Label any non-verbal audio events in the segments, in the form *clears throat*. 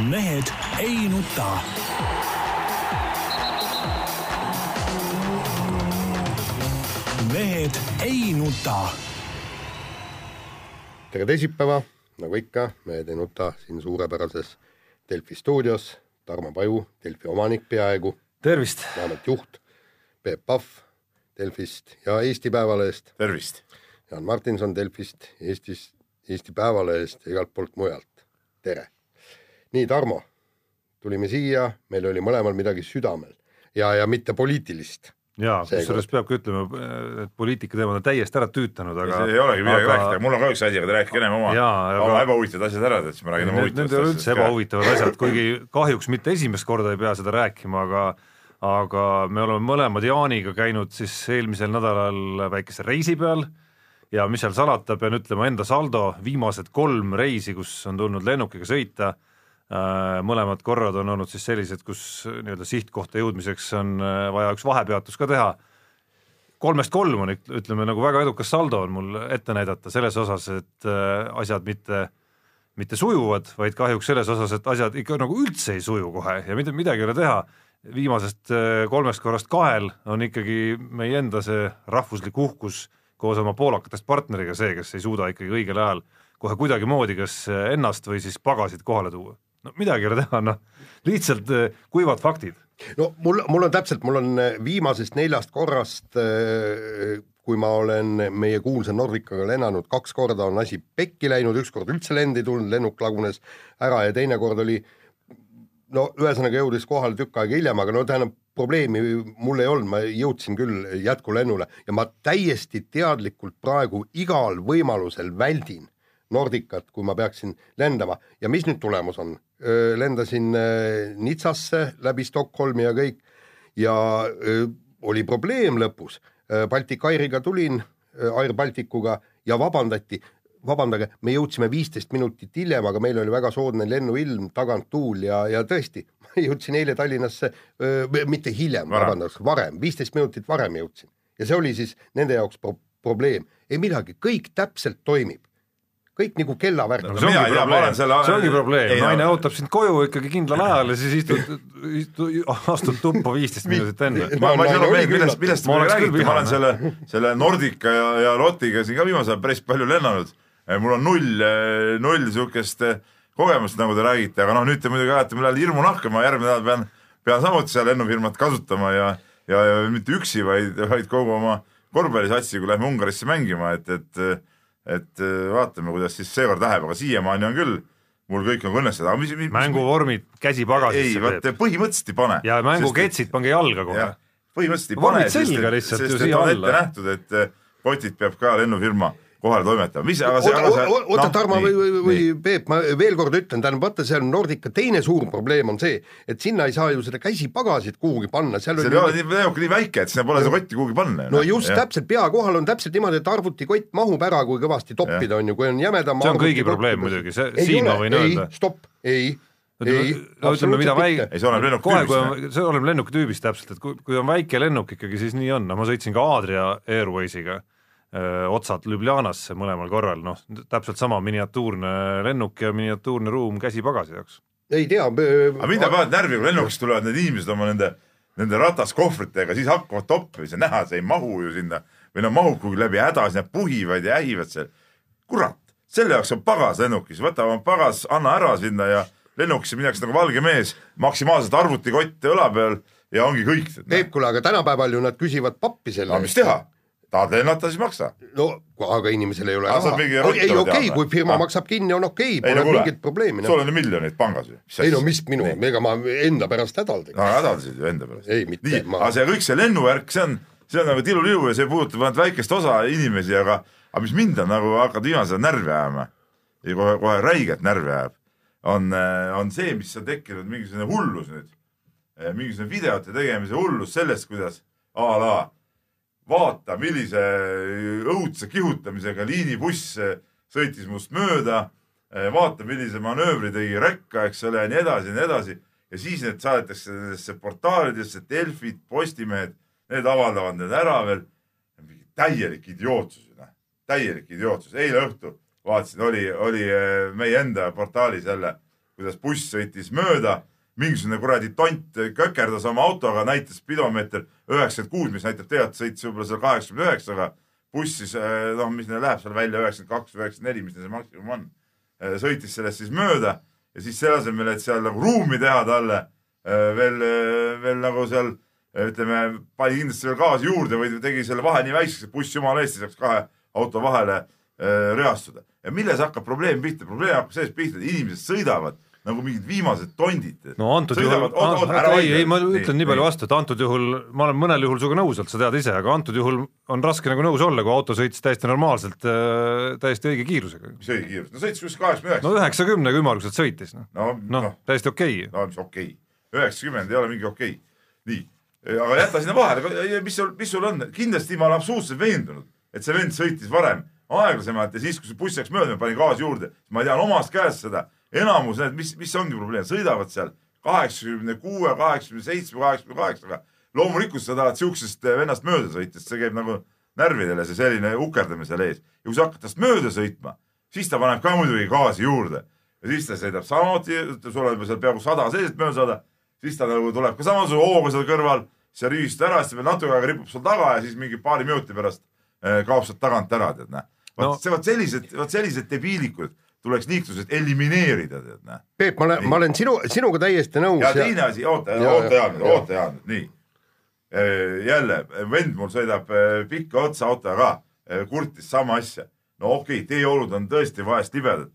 mehed ei nuta. mehed ei nuta. tere teisipäeva, nagu ikka, Mehed ei nuta siin suurepärases Delfi stuudios. Tarmo Paju, Delfi omanik peaaegu, tervist! vähemalt juht, Peep Pahv Delfist ja Eesti Päevalehest, tervist! Jaan Martinson Delfist, Eestis, Eesti Päevalehest ja igalt poolt mujalt. tere! Nii, Tarmo, tulime siia, meil oli mõlemal midagi südamel ja, ja mitte poliitilist. Jaa, kusjuures peabki ütlema, et poliitika teema on täiesti ära tüütanud, aga see ei olegi midagi aga- rääkida, mul on ka üks asi, aga te rääkige ennem oma, aga- oma ebahuvitavad asjad ära, et siis ma räägin oma Need, need ei ole üldse ebahuvitavad asjad, kuigi kahjuks mitte esimest korda ei pea seda rääkima, aga aga me oleme mõlemad Jaaniga käinud siis eelmisel nädalal väikese reisi peal ja mis seal salata, pean ütlema enda saldo, viimased kolm reisi, kus on tulnud lennukiga sõita, mõlemad korrad on olnud siis sellised, kus nii-öelda sihtkohta jõudmiseks on äh, vaja üks vahepeatus ka teha kolmest kolm on, ütleme nagu väga edukas saldo on mul ette näidata selles osas, et äh, asjad mitte mitte sujuvad, vaid kahjuks selles osas, et asjad ikka nagu üldse ei suju kohe ja mitte midagi ei ole teha. viimasest äh, kolmest korrast kahel on ikkagi meie enda see rahvuslik uhkus koos oma poolakatest partneriga see, kes ei suuda ikkagi õigel ajal kohe kuidagimoodi kas ennast või siis pagasit kohale tuua. No midagi ei ole teha, noh. Lihtsalt äh, kuivad faktid. No mul, mul on täpselt, mul on äh, viimasest neljast korrast, kui ma olen meie kuulsa Nordicaga lennanud, kaks korda on asi pekki läinud, üks kord üldse lend ei tulnud, lennuk lagunes ära ja teine kord oli no ühesõnaga jõudis kohale tükk aega hiljem, aga no tähendab, probleemi mul ei olnud, ma jõudsin küll jätkulennule ja ma täiesti teadlikult praegu igal võimalusel väldin Nordicat, kui ma peaksin lendama ja mis nüüd tulemus on? lendasin Nitsasse läbi Stockholmi ja kõik ja öö, oli probleem lõpus. Baltic Airiga tulin, Air Balticuga ja vabandati, vabandage, me jõudsime viisteist minutit hiljem, aga meil oli väga soodne lennuilm, tagant tuul ja, ja tõesti, ma jõudsin eile Tallinnasse, mitte hiljem, Varem. vabandust, varem, viisteist minutit varem jõudsin ja see oli siis nende jaoks pro probleem, ei midagi, kõik täpselt toimib, kõik nagu kellavärk No see olen selle- see ongi probleem. naine ootab sind koju ikkagi kindlal ajal ja siis istud, istud, astud tuppa viisteist minutit enne. *laughs* ma, ma ei saa aru, millest, millest Ma te räägite, ma olen selle selle Nordica ja, ja Rottiga siin ka viimasel ajal päris palju lennanud. mul on null, null niisugust eh, kogemust, nagu te räägite, aga noh, nüüd te muidugi ajate mulle hirmu nahka, ma järgmine nädal pean, pean samuti seal lennufirmat kasutama ja, ja, ja mitte üksi, vaid, vaid kogu oma korvpallisatsiga lähme Ungarisse mängima, et, et et eh, vaatame, kuidas siis seekord läheb, aga siiamaani on küll, mul kõik on õnnestunud, aga mis, mis mänguvormid käsi ei, pagasisse vot teeb põhimõtteliselt ei pane. ja mänguketsid pange jalga kohe põhimõtteliselt ei pane, sest sest siia on ette nähtud, et potid peab ka lennufirma kohale toimetama, mis, aga see, oota aga see, oota, noh, Tarmo või, või, või. Peep, ma veel kord ütlen, tähendab vaata, seal Nordica teine suur probleem on see, et sinna ei saa ju seda käsipagasit kuhugi panna, seal see on ei ole nii lennuk nii väike, et sinna pole seda kotti kuhugi panna. no just, täpselt, pea kohal on täpselt niimoodi, et arvutikott mahub ära, kui kõvasti toppida on ju, kui on jämedam See on kõigi probleem muidugi, see- siin ma võin ei, öelda. stopp, ei, ei, no ütleme, mida väike see kohe, kui on, see oleneb lennuki tüübist täpselt, et kui, kui on väike lennuk ikkagi, siis nii on, no ma sõitsin ka Adria Airwaysiga otsad Ljubljanasse mõlemal korral, noh täpselt sama miniatuurne lennuk ja miniatuurne ruum käsipagasi jaoks. ei tea. aga mind jääb alati närvi, kui lennukist tulevad need inimesed oma nende, nende rataskohvritega, siis hakkavad toppima, on näha, see ei mahu ju sinna või no mahub kuhugi läbi häda, siis nad puhivad ja ähivad seal. kurat, selle jaoks on pagas lennukis, võta oma pagas, anna ära sinna ja lennukisse minnakse nagu valge mees, maksimaalselt arvutikott õla peal ja ongi kõik. Peep, kuule, aga tänapäeval ju nad küsivad pappi selle no mis teha, tahad lennata, siis maksa. no aga inimesel ei ole sa raha. ei, okei okay,, kui firma Ah. maksab kinni, on okei okay,, ei pole no mingit probleemi. sul on ju miljoneid pangas ju. ei no mis minu, ega ma enda pärast hädaldagi. no hädasid ju enda pärast. Ei, mitte, nii ma- ma..., aga see kõik see lennuvärk, see on, see on nagu tiluliu ja see puudutab ainult väikest osa inimesi, aga, aga mis mind on nagu hakanud viimasel ajal närvi ajama ja kohe, kohe räigelt närvi ajab, on, on see, mis on tekkinud mingisugune hullus nüüd. mingisugune videote tegemise hullus sellest, kuidas a la vaata, millise õudse kihutamisega liinibuss sõitis must mööda. vaata, millise manöövri tegi rekka, eks ole, ja nii edasi ja nii edasi. ja siis need saadetakse nendesse portaalidesse, Delfid, Postimehed, need avaldavad need ära veel. täielik idiootsus, noh, täielik idiootsus. eile õhtul vaatasin, oli, oli meie enda portaalis jälle kuidas buss sõitis mööda, mingisugune kuradi tont kökerdas oma autoga, näitas spidomeeter üheksakümmend kuus, mis näitab tegelikult sõitis võib-olla seal kaheksakümne üheksaga. buss siis eh, noh, mis neil läheb seal välja üheksakümmend kaks, üheksakümmend neli, mis neil see maksimum on. sõitis sellest siis mööda ja siis selle asemel, et seal nagu ruumi teha talle eh, veel, veel nagu seal eh, ütleme, pani kindlasti veel gaasi juurde või tegi selle vahe nii väikseks, et buss jumala eest ei saaks kahe auto vahele eh, reastuda. ja milles hakkab probleem pihta? probleem hakkab sellest pihta, et inimesed sõidavad nagu mingid viimased tondid. no antud juhul, ei, ei ma ütlen nii palju vastu, et antud juhul ma olen mõnel juhul sinuga nõus olnud, sa tead ise, aga antud juhul on raske nagu nõus olla, kui auto sõitis täiesti normaalselt, täiesti õige kiirusega. mis õige kiirus, no sõitis kuskil kaheksakümne no üheksa. üheksakümnega ümmarguselt sõitis, noh, no, noh noh, täiesti okei okay.. no mis okei okay., üheksakümmend ei ole mingi okei okay.. nii, aga jäta sinna vahele, mis sul, mis sul on, kindlasti ma olen absoluutselt veendunud, et see vend sõitis varem aeglasemalt ja siis, kui see buss läks mööda, pani gaasi juurde, ma tean omast käest seda, enamus need, mis, mis ongi probleem, sõidavad seal kaheksakümne kuue, kaheksakümne seitsme, kaheksakümne kaheksaga. loomulikult sa tahad siuksest vennast mööda sõita, sest see käib nagu närvidele, see selline ukerdamine seal ees. ja kui sa hakkad tast mööda sõitma, siis ta paneb ka muidugi gaasi juurde ja siis ta sõidab samuti, sul on seal peaaegu sada sees, et mööda saada, siis ta nagu tuleb ka samasuguse hooga seal kõrval, sa rüüstad ära, siis ta veel natuke aega ripub sul taga ja siis mingi paari minuti pärast eh, kaob sealt tagant ära, tead näe. vot no. see, vot sellised, vot sellised debiilikud tuleks liiklusest elimineerida, tead näe. Peep, ma olen, ma olen sinu, sinuga täiesti nõus ja teine asi, oota, oota hea nüüd, oota hea nüüd, nii. jälle vend mul sõidab eh, pikka otsa autoga ka, kurtis sama asja. no okei okay,, teeolud on tõesti vahest libedad.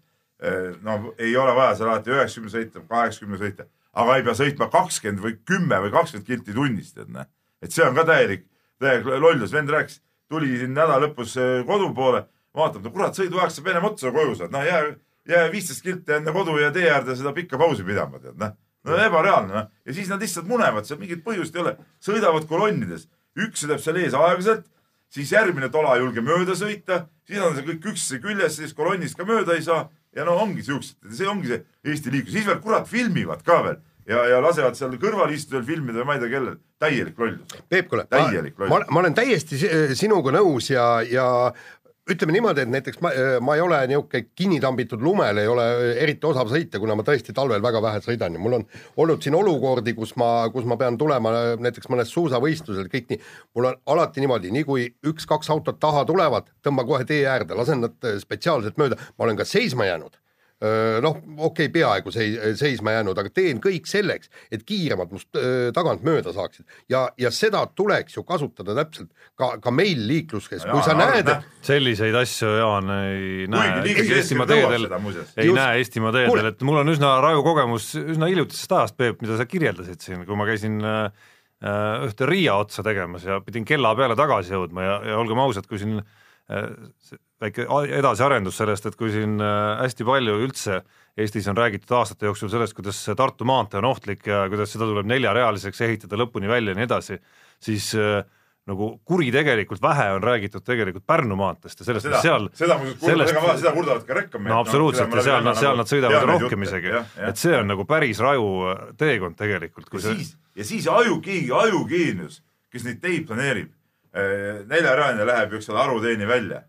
no ei ole vaja seal alati üheksakümne sõita, kaheksakümne sõita, aga ei pea sõitma kakskümmend või kümme või kakskümmend kilti tunnis, tead näe. et see on ka täielik, täielik lollus, vend rääkis, tuli siin nädala lõpus kodu poole, vaatab, no kurat, sõiduaeg saab ennem otsa, koju saad, noh jää, jää viisteist kilti enne kodu ja tee äärde seda pikka pausi pidama, tead noh. no ebareaalne noh, ja siis nad lihtsalt munevad, seal mingit põhjust ei ole, sõidavad kolonnides, üks sõidab seal ees aeglaselt, siis järgmine tola ei julge mööda sõita, siis on see kõik üksteise küljes, siis kolonnist ka mööda ei saa. Ja no ongi siuksed, see ongi see Eesti liiklus, siis veel kurat filmivad ka veel ja, ja lasevad seal kõrval istujal filmida või ma ei tea kellel, täielik lollus. Peep, kuule, ma, ma, olen täiesti si- sinuga nõus ja, ja ütleme niimoodi, et näiteks ma, ma ei ole niisugune kinnitambitud lumel, ei ole eriti osav sõita, kuna ma tõesti talvel väga vähe sõidan ja mul on olnud siin olukordi, kus ma, kus ma pean tulema näiteks mõnest suusavõistlusel, kõik nii, mul on alati niimoodi, nii kui üks-kaks autot taha tulevad, tõmba kohe tee äärde, lasen nad äh, spetsiaalselt mööda, ma olen ka seisma jäänud noh, okei okay,, peaaegu sei-, seisma jäänud, aga teen kõik selleks, et kiiremad must tagant mööda saaksid ja, ja seda tuleks ju kasutada täpselt ka, ka meil liikluses, kui sa näed, näh. et selliseid asju, Jaan, ei näe Eestimaa teedel ei Just. näe Eestimaa teedel, et mul on üsna raju kogemus üsna hiljutisest ajast, Peep, mida sa kirjeldasid siin, kui ma käisin äh, äh, ühte Riia otsa tegemas ja pidin kella peale tagasi jõudma ja, ja olgem ausad, kui siin äh, väike edasiarendus sellest, et kui siin äh, hästi palju üldse Eestis on räägitud aastate jooksul sellest, kuidas Tartu maantee on ohtlik ja kuidas seda tuleb neljarealiseks ehitada lõpuni välja ja nii edasi, siis äh, nagu kuritegelikult vähe on räägitud tegelikult Pärnu maanteest ja sellest, mis, seal seda muuseas sellest- kurdavad, seda kurdavad ka rekkamehed. no absoluutselt ja seal nad, seal nad sõidavad rohkemisegi, et see on nagu päris raju teekond tegelikult, ja see siis, ja siis ajukeegi, ajugeenius, kes neid teid planeerib, neljarealine läheb eks ole, Aruteeni välja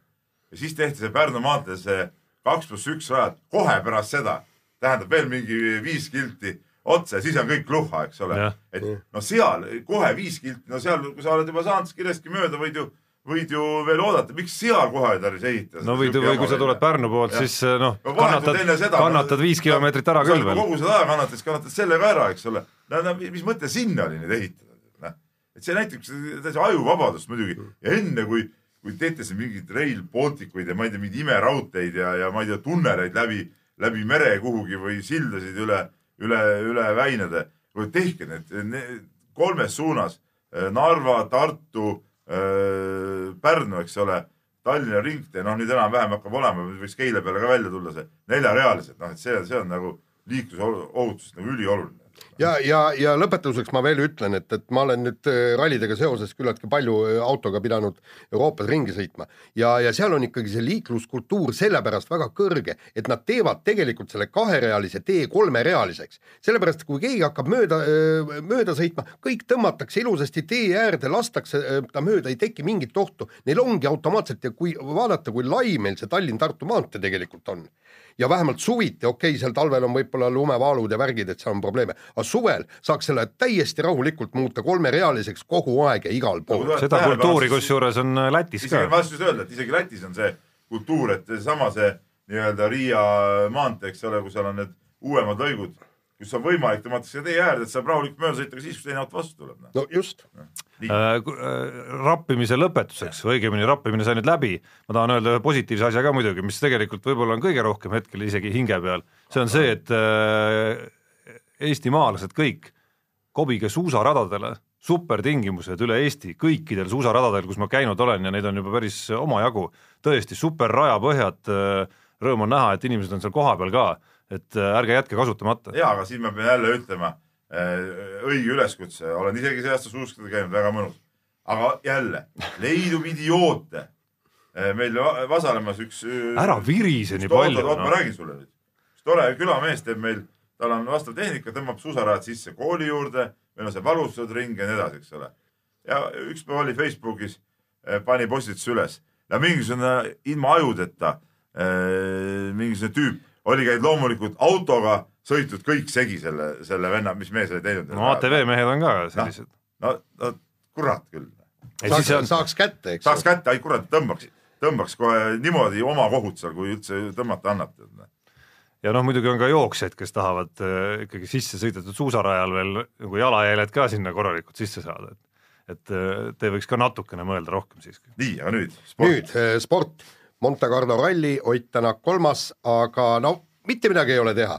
ja siis tehti see Pärnu maantee see kaks pluss üks rajad kohe pärast seda, tähendab veel mingi viis kilti otsa ja siis on kõik luhha, eks ole et no seal kohe viis kilti, no seal, kui sa oled juba saanud kirjastki mööda, võid ju, võid ju veel oodata, miks seal kohe ei tarvitse ehitada. no või, või kui sa tuled Pärnu poolt, siis noh, No vahetult kannatad kannatad viis kilomeetrit ära küll veel. kogu seda aega kannatad, siis kannatad selle ka ära, eks ole. no, no mis mõte sinna oli neid ehitada, noh. et see näitab täitsa ajuvabadust muidugi ja enne kui, kui teete siin mingeid Rail Balticuid ja ma ei tea, mingeid imeraudteid ja, ja ma ei tea, tunneleid läbi, läbi mere kuhugi või sildasid üle, üle, üle väinade, tehke need, need kolmes suunas, Narva, Tartu, Pärnu, eks ole. Tallinna ringtee, noh nüüd enam-vähem hakkab olema, võiks Keila peale ka välja tulla see neljarealised, noh et see, see on nagu liiklusohutus nagu ülioluline. ja, ja, ja lõpetuseks ma veel ütlen, et, et ma olen nüüd äh, rallidega seoses küllaltki palju äh, autoga pidanud Euroopas ringi sõitma ja, ja seal on ikkagi see liikluskultuur sellepärast väga kõrge, et nad teevad tegelikult selle kaherealise tee kolmerealiseks. sellepärast, kui keegi hakkab mööda, mööda sõitma, kõik tõmmatakse ilusasti tee äärde, lastakse ta mööda, ei teki mingit ohtu. Neil ongi automaatselt ja kui vaadata, kui lai meil see Tallinn-Tartu maantee tegelikult on ja vähemalt suviti, okei okay,, seal talvel on võib-olla lumevaalud ja värgid, et seal on probleeme, aga suvel saaks selle täiesti rahulikult muuta kolmerealiseks kogu aeg ja igal pool. seda kultuuri kusjuures on äh, Lätis ka. ma tahtsin just öelda, et isegi Lätis on see kultuur, et seesama see nii-öelda Riia maantee, eks ole, kus seal on need uuemad lõigud, kus on võimalik tõmmata siia tee äärde, et saab rahulikult mööda sõita ka siis, kui teine auto vastu tuleb. noh. no just, äh, rappimise lõpetuseks õigemini rappimine sai nüüd läbi, ma tahan öelda ühe positiivse asja ka muidugi, mis tegelikult võib-olla on kõige rohkem hetkel isegi hinge peal, see on see, et äh, eestimaalased kõik kobige suusaradadele, supertingimused üle Eesti, kõikidel suusaradadel, kus ma käinud olen ja neid on juba päris omajagu, tõesti superrajapõhjad, rõõm on näha, et inimesed on seal kohapeal ka, et äh, ärge jätke kasutamata. ja, aga siin ma pean jälle ütlema äh, õige üleskutse, olen isegi see aasta suuskada käinud, väga mõnus. aga jälle, leidub idioote. meil Va- Vasalemmas üks äh, ära virise nii palju oot, ma no. räägin sulle nüüd. tore külamees teeb meil, tal on vastav tehnika, tõmbab suusarajad sisse kooli juurde, meil on see valustusring ja nii edasi, eks ole. ja üks päev oli Facebookis, pani postituse üles ja mingisugune ilma ajudeta äh, mingisugune tüüp oli käinud loomulikult autoga, sõitnud kõik segi selle, selle venna, mis mees oli teinud. no ATV mehed on ka sellised no, no kurat küll. Saaks, on- saaks kätte, eks saaks kätte, ai kurat, tõmbaks, tõmbaks kohe niimoodi oma kohut seal, kui üldse tõmmata annate ja noh, muidugi on ka jooksjaid, kes tahavad äh, ikkagi sisse sõidetud suusarajal veel nagu jalajäljed ka sinna korralikult sisse saada, et et äh, te võiks ka natukene mõelda rohkem siiski. nii, aga nüüd nüüd eh, sport, Monte Carlo ralli, Ott Tänak kolmas, aga no mitte midagi ei ole teha.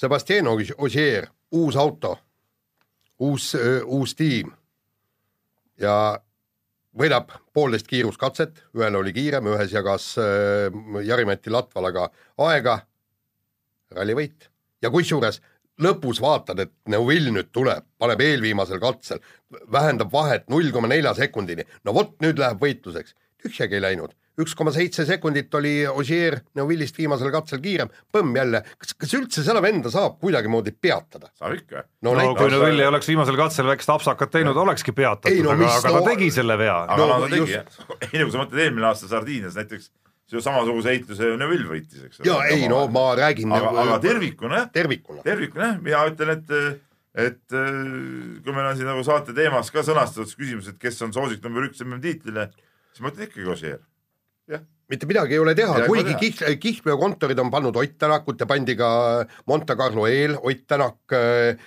Sebastian Ogier, uus auto, uus, uus tiim. Ja võidab poolteist kiiruskatset, ühel oli kiirem, ühes jagas äh, Jari-Mati Latvalaga aega, rallivõit. ja kusjuures lõpus vaatad, et Neuvill nüüd tuleb, paneb eelviimasel katsel, vähendab vahet null koma nelja sekundini, no vot nüüd läheb võitluseks, tühjagi ei läinud, üks koma seitse sekundit oli Ogier Neuvillist viimasel katsel kiirem, põmm jälle, kas, kas üldse seda venda saab kuidagimoodi peatada? saab ikka. no, no kui Neville ei oleks viimasel katsel väikest apsakat teinud, olekski peatatud, Ei, no aga, aga no- ta tegi selle vea. aga No no, ta tegi just. jah. *laughs* ei no kui sa mõtled eelmine aasta Sardiinias näiteks, see samasuguse heitluse Neville võitis, eks ja ei no ma räägin aga, aga tervikuna jah, tervikuna. tervikuna jah, mina ütlen, et et äh, kui meil on siin nagu saate teemas ka sõnastatud küsimus, et kes on soosik number üks MM-tiitlile, siis ma ütlen ikkagi Ossier. Mitte midagi ei ole teha, kuigi ei ole kiht, kihlveokontorid on pannud Ott Tänakut ja pandi ka Monte Carlo eel Ott Tänak äh,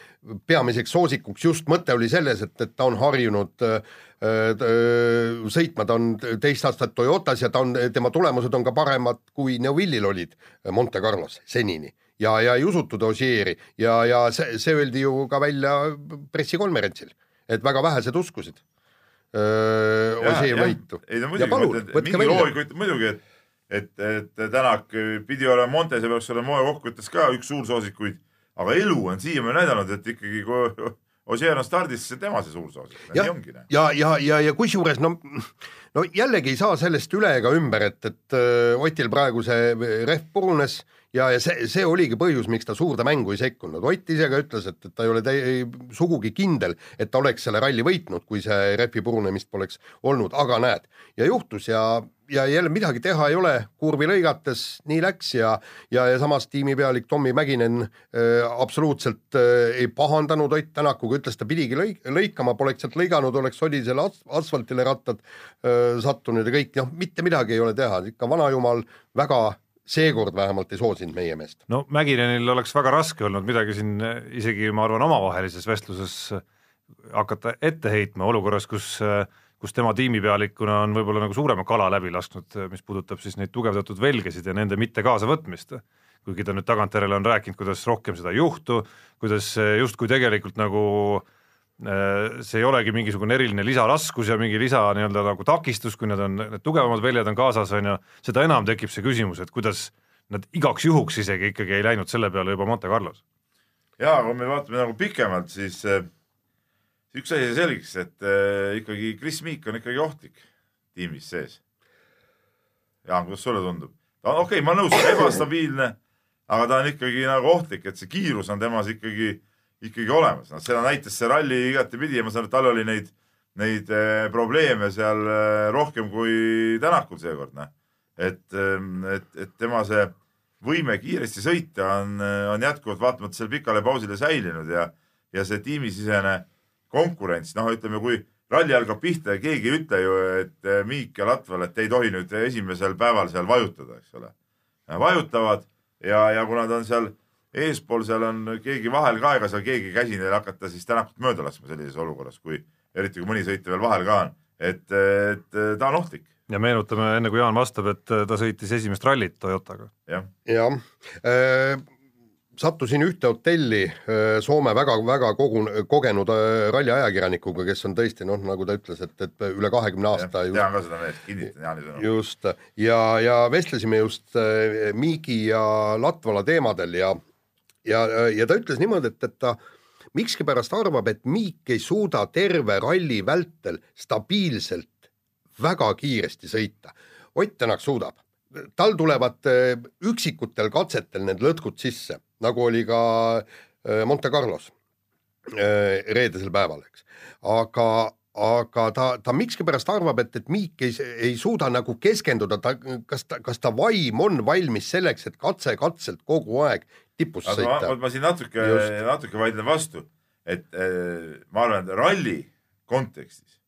peamiseks soosikuks, just mõte oli selles, et, et ta on harjunud äh, äh, sõitma, ta on teist aastat Toyotas ja ta on, tema tulemused on ka paremad, kui Neuvillil olid Monte Carlos senini. ja, ja ei usutud Ossieri ja, ja see, see öeldi ju ka välja pressikonverentsil, et väga vähesed uskusid Ossieri võitu. ja muidugi, palun, võtke välja. muidugi, et et, et Tänak pidi olema Montes ja peaks olema moekokkuvõttes ka üks suursoosikuid, aga elu on siiamaani näidanud, et ikkagi kui *laughs* Ossier on stardis, siis tema see suursoosik, ongi. noh. ja, ja, ja, ja kusjuures no, no jällegi ei saa sellest üle ega ümber, et, et öö, Otil praegu see rehv purunes ja, ja see, see oligi põhjus, miks ta suurde mängu ei sekkunud. Ott ise ka ütles, et, et ta ei ole täi- sugugi kindel, et ta oleks selle ralli võitnud, kui see rehvi purunemist poleks olnud, aga näed, ja juhtus ja, ja jälle midagi teha ei ole, kurvi lõigates nii läks ja, ja, ja samas tiimipealik Tommy Mäkinen äh, absoluutselt äh, ei pahandanud Ott Tänakuga, ütles, ta pidigi lõik, lõikama, poleks sealt lõiganud, oleks sodisele ats- asfaltile rattad äh, sattunud ja kõik, noh, mitte midagi ei ole teha, ikka vanajumal väga seekord vähemalt ei soosinud meie meest. no Mäkinenil oleks väga raske olnud midagi siin isegi ma arvan, omavahelises vestluses hakata ette heitma olukorras, kus kus tema tiimipealikuna on võib-olla nagu suurema kala läbi lasknud, mis puudutab siis neid tugevdatud velgesid ja nende mitte kaasavõtmist. kuigi ta nüüd tagantjärele on rääkinud, kuidas rohkem seda ei juhtu, kuidas justkui tegelikult nagu eh, see ei olegi mingisugune eriline lisaraskus ja mingi lisa nii-öelda nagu takistus, kui need on, need tugevamad väljad on kaasas, on ju, seda enam tekib see küsimus, et kuidas nad igaks juhuks isegi ikkagi ei läinud selle peale juba Monte Carlos. ja kui me vaatame nagu pikemalt, siis äh, üks asi selgeks, et äh, ikkagi Chris Meek on ikkagi ohtlik tiimis sees. Jaan, kuidas sulle tundub? ta on okei okay,, ma olen nõus, ta on ebastabiilne, aga ta on ikkagi nagu ohtlik, et see kiirus on temas ikkagi, ikkagi olemas, noh seda näitas see ralli igatepidi ja ma saan aru, et tal oli neid, neid äh, probleeme seal äh, rohkem kui Tänakul seekord, noh. et, et, et tema see võime kiiresti sõita on, on jätkuvalt vaatamata sellele pikale pausile säilinud ja, ja see tiimisisene konkurents, noh, ütleme, kui ralli algab pihta ja keegi ei ütle ju, et eh, Miik ja Latval, et ei tohi nüüd esimesel päeval seal vajutada, eks ole. vajutavad ja, ja kuna ta on seal eespool, seal on keegi vahel ka, ega seal keegi käsi neil hakata siis Tänakut mööda laskma sellises olukorras, kui eriti kui mõni sõitja veel vahel ka on, et, et ta on ohtlik. Ja meenutame, enne kui Jaan vastab, et ta sõitis esimest rallit Toyotaga. jah. Jah. Äh,, sattusin ühte hotelli äh, Soome väga-väga kogun-, kogenud äh, ralliajakirjanikuga, kes on tõesti noh, nagu ta ütles, et, et üle kahekümne aasta tean ka seda meest, kinnitan Jaani sõnu. just, ja, ja vestlesime just äh, Miigi ja Latvala teemadel ja ja, ja ta ütles niimoodi, et, et ta miskipärast arvab, et Miik ei suuda terve ralli vältel stabiilselt väga kiiresti sõita. Ott Tänak suudab, tal tulevad üksikutel katsetel need lõtkud sisse nagu oli ka äh, Monte Carlos äh, reedesel päeval, eks. aga, aga ta, ta miskipärast arvab, et, et Miik ei, ei suuda nagu keskenduda, ta, kas ta, kas ta vaim on valmis selleks, et katse-katselt kogu aeg tipus aga sõita. ma, ma siin natuke, natuke vaidlen vastu, et äh, ma arvan, et ralli kontekstis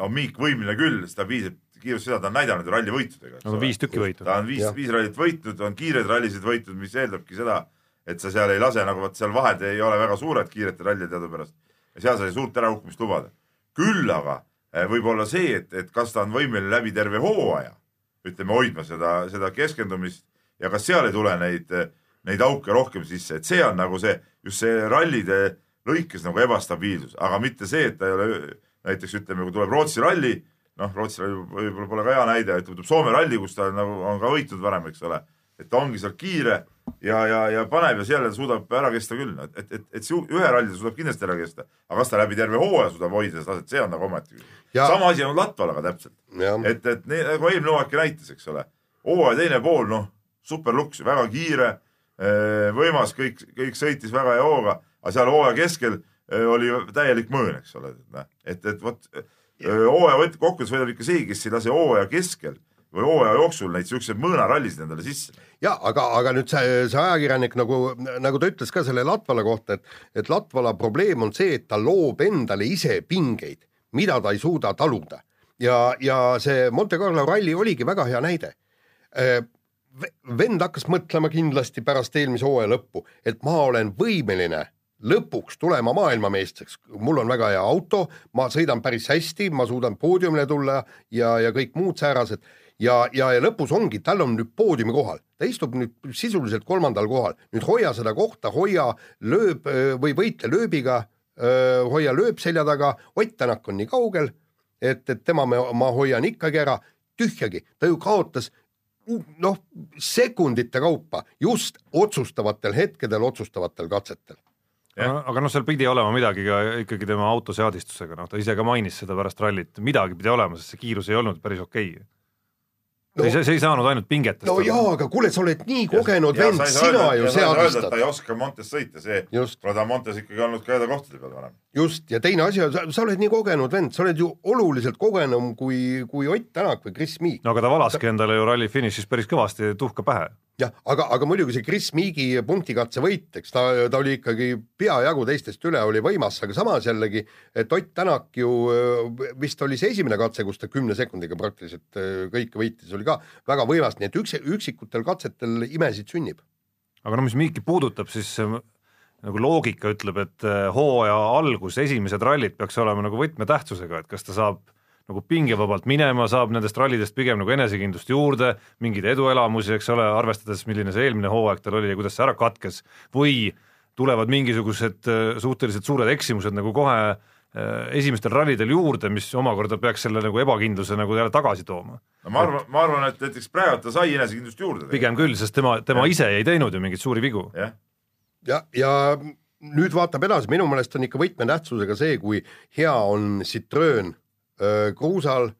on Miik võimeline küll stabiilselt kiirust seda ta on näidanud ju ralli võitudega. no viis tükki võitu. ta on viis, viis rallit võitnud, on kiireid rallisid võitnud, mis eeldabki seda, et sa seal ei lase nagu vot seal vahed ei ole väga suured kiirete rallide teadupärast ja seal sa ei suurt ärakukkumist lubada. Küll aga eh, võib olla see, et, et kas ta on võimeline läbi terve hooaja ütleme hoidma seda, seda keskendumist ja kas seal ei tule neid, neid auke rohkem sisse, et see on nagu see, just see rallide lõikes nagu ebastabiilsus, aga mitte see, et ta ei ole näiteks ütleme, kui tuleb Rootsi ralli, noh, Rootsi ralli võib-olla pole ka hea näide, ütleme, tuleb Soome ralli, kus ta nagu on ka võitnud varem, eks ole, et ta ongi seal kiire ja, ja, ja paneb ja seal suudab ära kesta küll, et, et, et, et see ühe ralli suudab kindlasti ära kesta, aga kas ta läbi terve hooaja suudab hoida seda taset, see on nagu küsimus. sama asi on Latvalaga täpselt, et, et nii, nagu eelmine hooaeg näitas, eks ole, hooaja teine pool, noh, superluks, väga kiire, eh, võimas, kõik, kõik sõitis väga hea hooga, aga seal hooaja keskel eh, oli täielik mõõn, eks ole, et, et, vot eh, hooaja võt-, kokkuvõttes võidab ikka see, kes ei lase hooaja keskel või hooaja jooksul neid siukseid mõõnarallisid endale sisse. ja aga, aga nüüd see, see ajakirjanik nagu, nagu ta ütles ka selle Latvala kohta, et, et Latvala probleem on see, et ta loob endale ise pingeid, mida ta ei suuda taluda. ja, ja see Monte Carlo ralli oligi väga hea näide. vend hakkas mõtlema kindlasti pärast eelmise hooaja lõppu, et ma olen võimeline lõpuks tulema maailmameistriks, mul on väga hea auto, ma sõidan päris hästi, ma suudan poodiumile tulla ja, ja kõik muud säärased ja, ja, ja lõpus ongi, tal on nüüd poodiumi kohal, ta istub nüüd sisuliselt kolmandal kohal, nüüd hoia seda kohta, hoia lööb või võitle lööbiga, hoia lööb selja taga, Ott Tänak on nii kaugel, et, et tema ma, ma hoian ikkagi ära, tühjagi, ta ju kaotas noh, sekundite kaupa just otsustavatel hetkedel, otsustavatel katsetel. Ja. aga noh, seal pidi olema midagi ka ikkagi tema auto seadistusega, noh ta ise ka mainis seda pärast rallit, midagi pidi olema, sest see kiirus ei olnud päris okei. okay no, see, see ei saanud ainult pingetest. no jaa, aga kuule, sa oled nii kogenud ja, vend, sina ju seadistad. ta ei oska Montes sõita, see, ta on Montes ikkagi olnud ka heade kohtade peal varem. just, ja teine asi on, sa oled nii kogenud vend, sa oled ju oluliselt kogenum kui, kui Ott Tänak või Chris Meek. no aga ta valaski ta... endale ju ralli finišis päris kõvasti tuhka pähe jah, aga, aga muidugi see Chris Meegi punktikatse võit, eks ta, ta oli ikkagi peajagu teistest üle, oli võimas, aga samas jällegi, et Ott Tänak ju vist oli see esimene katse, kus ta kümne sekundiga praktiliselt kõike võitis, oli ka väga võimas, nii et üks, üksikutel katsetel imesid sünnib. aga no mis Miiki puudutab, siis nagu loogika ütleb, et hooaja algus, esimesed rallid peaks olema nagu võtmetähtsusega, et kas ta saab nagu pingevabalt minema, saab nendest rallidest pigem nagu enesekindlust juurde, mingeid eduelamusi, eks ole, arvestades, milline see eelmine hooaeg tal oli ja kuidas see ära katkes, või tulevad mingisugused äh, suhteliselt suured eksimused nagu kohe äh, esimestel rallidel juurde, mis omakorda peaks selle nagu ebakindluse nagu jälle tagasi tooma. no ma arvan, ma arvan, et näiteks praegu ta sai enesekindlust juurde. pigem küll, sest tema, tema ja. ise ei teinud ju mingeid suuri vigu. ja, ja, ja nüüd vaatab edasi, minu meelest on ikka võtmetähtsusega see, kui hea on Citroen kruusal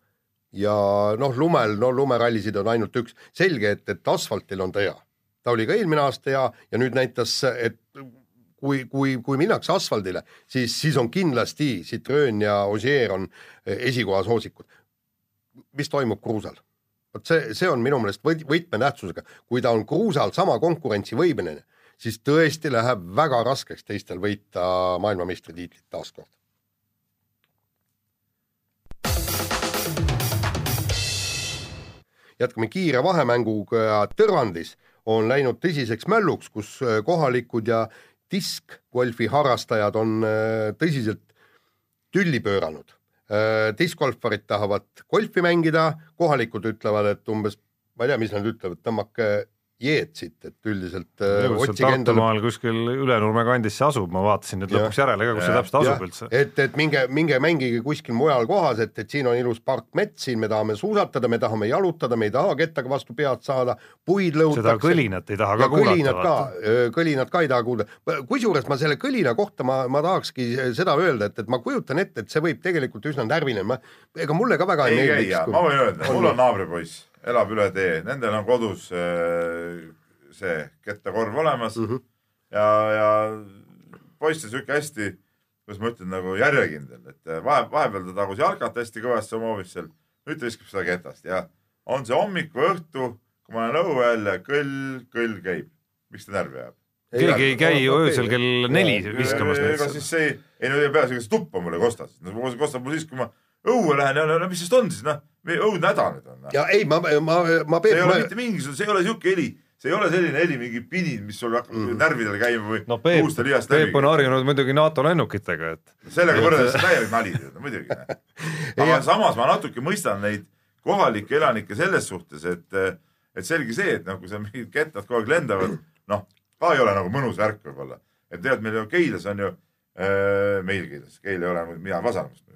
ja noh, lumel, no lumerallisid on ainult üks, selge, et, et asfaltil on ta hea. ta oli ka eelmine aasta hea ja nüüd näitas, et kui, kui, kui minnakse asfaldile, siis, siis on kindlasti Citroen ja Ogier on esikoha soosikud. mis toimub kruusal? vot see, see on minu meelest võt- võtmetähtsusega, kui ta on kruusal sama konkurentsivõimeline, siis tõesti läheb väga raskeks teistel võita maailmameistritiitlit taaskord. Jätkame kiire vahemänguga Tõrvandis on läinud tõsiseks mölluks, kus äh, kohalikud ja diskgolfi harrastajad on äh, tõsiselt tülli pööranud. Äh, diskgolfarid tahavad golfi mängida, kohalikud ütlevad, et umbes, ma ei tea, mis nad ütlevad, tõmmake jeed siit, et üldiselt äh, otsige endale Tartumaal kuskil Ülenurme kandis see asub, ma vaatasin nüüd Jah. lõpuks järele ka, kus see Jah. täpselt asub Jah, üldse. et, et minge, minge mängige kuskil mujal kohas, et, et siin on ilus parkmets, siin me tahame suusatada, me tahame jalutada, me ei taha kettaga vastu pead saada, puid seda lõhutakse. kõlinat ei taha ja ka kuulata. kõlinad ka, kõlinad ka ei taha kuulda. kusjuures ma selle kõlina kohta ma, ma tahakski seda öelda, et, et ma kujutan ette, et see võib tegelikult üsna närviline, ma, ega mulle ka väga ei, ei meeldiks ja, ma võin öelda, mul on naabripoiss, elab üle tee, nendel on kodus äh, see kettakorv olemas mm. -hmm. ja, ja poiss on sihuke hästi, kuidas ma ütlen, nagu järjekindel, et äh, vahe, vahepeal ta tagus jalgat hästi kõvasti oma hoovis seal, nüüd ta viskab seda ketast ja on see hommik või õhtu, kui ma olen õue jälle, kõll, kõll käib. miks ta närvi ajab? keegi ei käi ju öösel kell neli viskamas ega siis see, ei no ja peaasi, kas tuppa mulle kostas, kostab mul siis, kui ma õue lähen ja no, no mis sest on siis noh, õudne häda nüüd on. noh. ja ei, ma, ma, ma see ei ole Peep, mitte mingisugune, see ei ole siuke heli, see ei ole selline heli, mingi pinin, mis sul hakkab mm. närvidele käima või no Peep, juuste lihast Peep on läbi. harjunud muidugi NATO lennukitega, et sellega võrreldes täielik nali, muidugi. *laughs* aga samas ma natuke mõistan neid kohalikke elanikke selles suhtes, et, et selge see, et noh, kui seal mingid kettad kogu aeg lendavad, noh, ka ei ole nagu mõnus värk võib-olla. et tegelikult meil ju Keilas on ju äh,, meil Keilas, Keil ei ole, mina Vasalemast.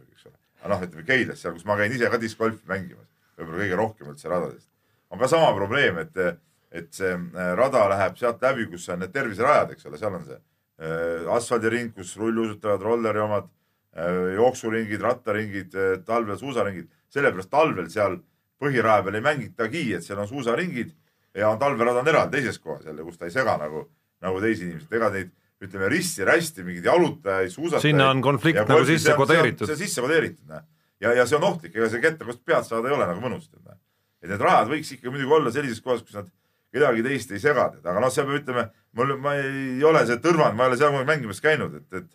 Aga noh, ütleme Keilas, seal, kus ma käin ise ka diskgolfi mängimas, võib-olla kõige rohkem üldse radadest, on ka sama probleem, et, et see äh, rada läheb sealt läbi, kus on need terviserajad, eks ole, seal on see äh, asfaldiring, kus rulluisutavad rolleri omad äh, jooksuringid, rattaringid, talvel suusaringid, sellepärast talvel seal põhiraja peal ei mängitagi, et seal on suusaringid ja on talverada on eraldi teises kohas jälle, kus ta ei sega nagu, nagu teisi inimesi, ega neid ütleme risti-rästi mingeid jalutajaid, suusatajaid. sinna on konflikt nagu sisse kodeeritud see. on sisse kodeeritud, noh. ja, ja see on ohtlik, ega see ketta kust pead saada ei ole nagu mõnus, tead, et need rajad võiks ikka muidugi olla sellises kohas, kus nad kedagi teist ei sega, tead, aga noh, seal peab ütlema, mul, ma ei ole see tõrvanud, ma ei ole seal mängimas käinud, et, et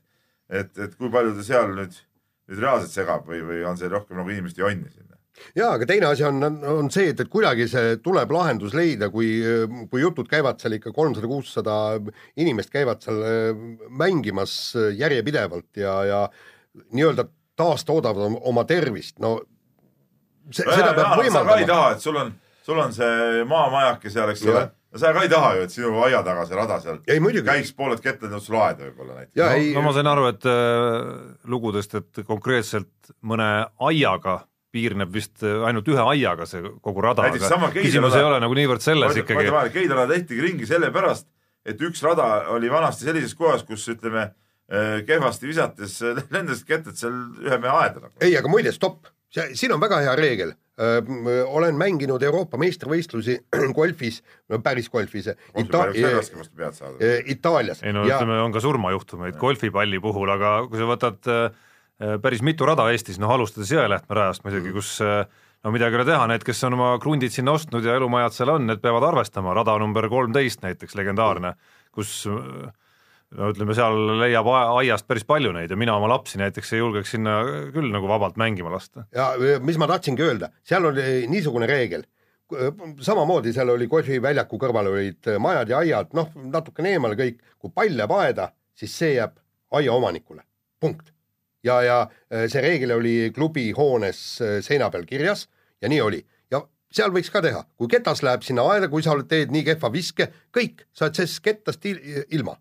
et, et kui palju ta seal nüüd, nüüd reaalselt segab või, või on see rohkem nagu inimeste jonni sinna. jaa, aga teine asi on, on see, et, et kuidagi see tuleb lahendus leida, kui, kui jutud käivad seal ikka kolmsada, kuussada inimest käivad seal äh, mängimas järjepidevalt ja, ja nii-öelda taastoodavad om- oma tervist, no see, seda peab sa ka ei võimaldama. taha, et sul on, sul on see maamajake seal, eks ole no sa ka ei taha ju, et sinu aia taga see rada seal ei muidugi, käiks pooled kettad sul aeda võib-olla näiteks. ja no, ei no ma sain aru, et äh, lugudest, et konkreetselt mõne aiaga piirneb vist äh, ainult ühe aiaga see kogu rada, aga küsimus ei ole nagu niivõrd selles ikkagi, Keidala tehtigi ringi sellepärast, et üks rada oli vanasti sellises kohas, kus ütleme eh, kehvasti visates eh, lendasid kettad seal ühe mehe aeda nagu. ei, aga muide, stopp, siin on väga hea reegel. olen mänginud Euroopa meistrivõistlusi *clears throat* golfis, päris golfis, Ita- see Itaalias ei no ja ütleme, on ka surmajuhtumeid golfipalli puhul, aga kui sa võtad äh, päris mitu rada Eestis, noh alustades Jõelähtme rajast muidugi, kus äh, no midagi ei ole teha, need, kes on oma krundid sinna ostnud ja elumajad seal on, need peavad arvestama, rada number kolmteist näiteks, legendaarne, kus äh, no ütleme, seal leiab aiast päris palju neid ja mina oma lapsi näiteks ei julgeks sinna küll nagu vabalt mängima lasta. ja mis ma tahtsingi öelda, seal oli niisugune reegel, samamoodi seal oli golfiväljaku kõrval olid majad ja aiad, noh, natukene eemal kõik, kui pall jääb aeda, siis see jääb aiaomanikule, punkt. ja, ja eh, see reegel oli klubi hoones eh, seina peal kirjas ja nii oli. Ja seal võiks ka teha, kui ketas läheb sinna aeda, kui sa oled- teed nii kehva viske, kõik, sa oled sellest kettast il ilma.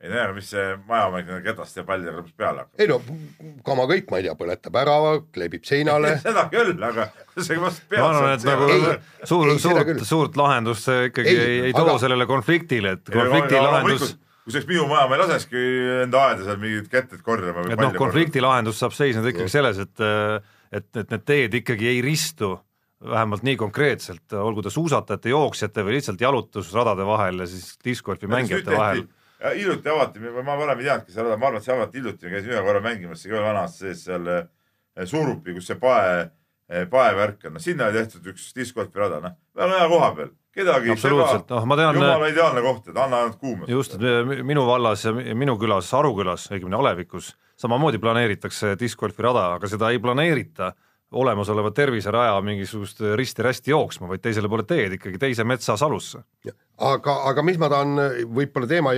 ei tea, mis see majaomanik nende ketast ja pallidega lõpuks peale hakkab. ei no kama kõik, ma ei tea, põletab ära, kleebib seinale. *laughs* Seda küll, aga see vastu pead ma arvan, et nagu Ei, suur, ei, suurt suurt lahendust see ikkagi Ei, ei, ei aga- too sellele konfliktile, et konflikti lahendus kui see oleks minu maja, ma ei lasekski enda aeda seal mingeid ketteid korjama et noh, konflikti lahendus saab seisneda ikkagi selles, et et, et need teed ikkagi ei ristu vähemalt nii konkreetselt, olgu ta suusatajate, jooksjate või lihtsalt jalutusradade vahel ja siis discgolfi mängijate vahel. hiljuti avati, ma varem ei teadnudki seda, ma arvan, et see avati hiljuti, käisin ühe korra mängimas, see ka vana aasta sees seal eh, Suurupi, kus see pae paevärk on, no sinna oli tehtud üks diskgolfi rada, noh, väga hea koha peal, kedagi ei absoluutselt, noh, ma tean jumala ideaalne koht, et anna ainult kuuma. just, et mi- minu vallas ja mi- minu külas, Aru külas, õigemini Alevikus, samamoodi planeeritakse diskgolfi rada, aga seda ei planeerita olemasoleva terviseraja mingisugust risti-rästi jooksma, vaid teisele poole teed ikkagi teise metsa salusse. aga, aga mis ma tahan äh, võib-olla teema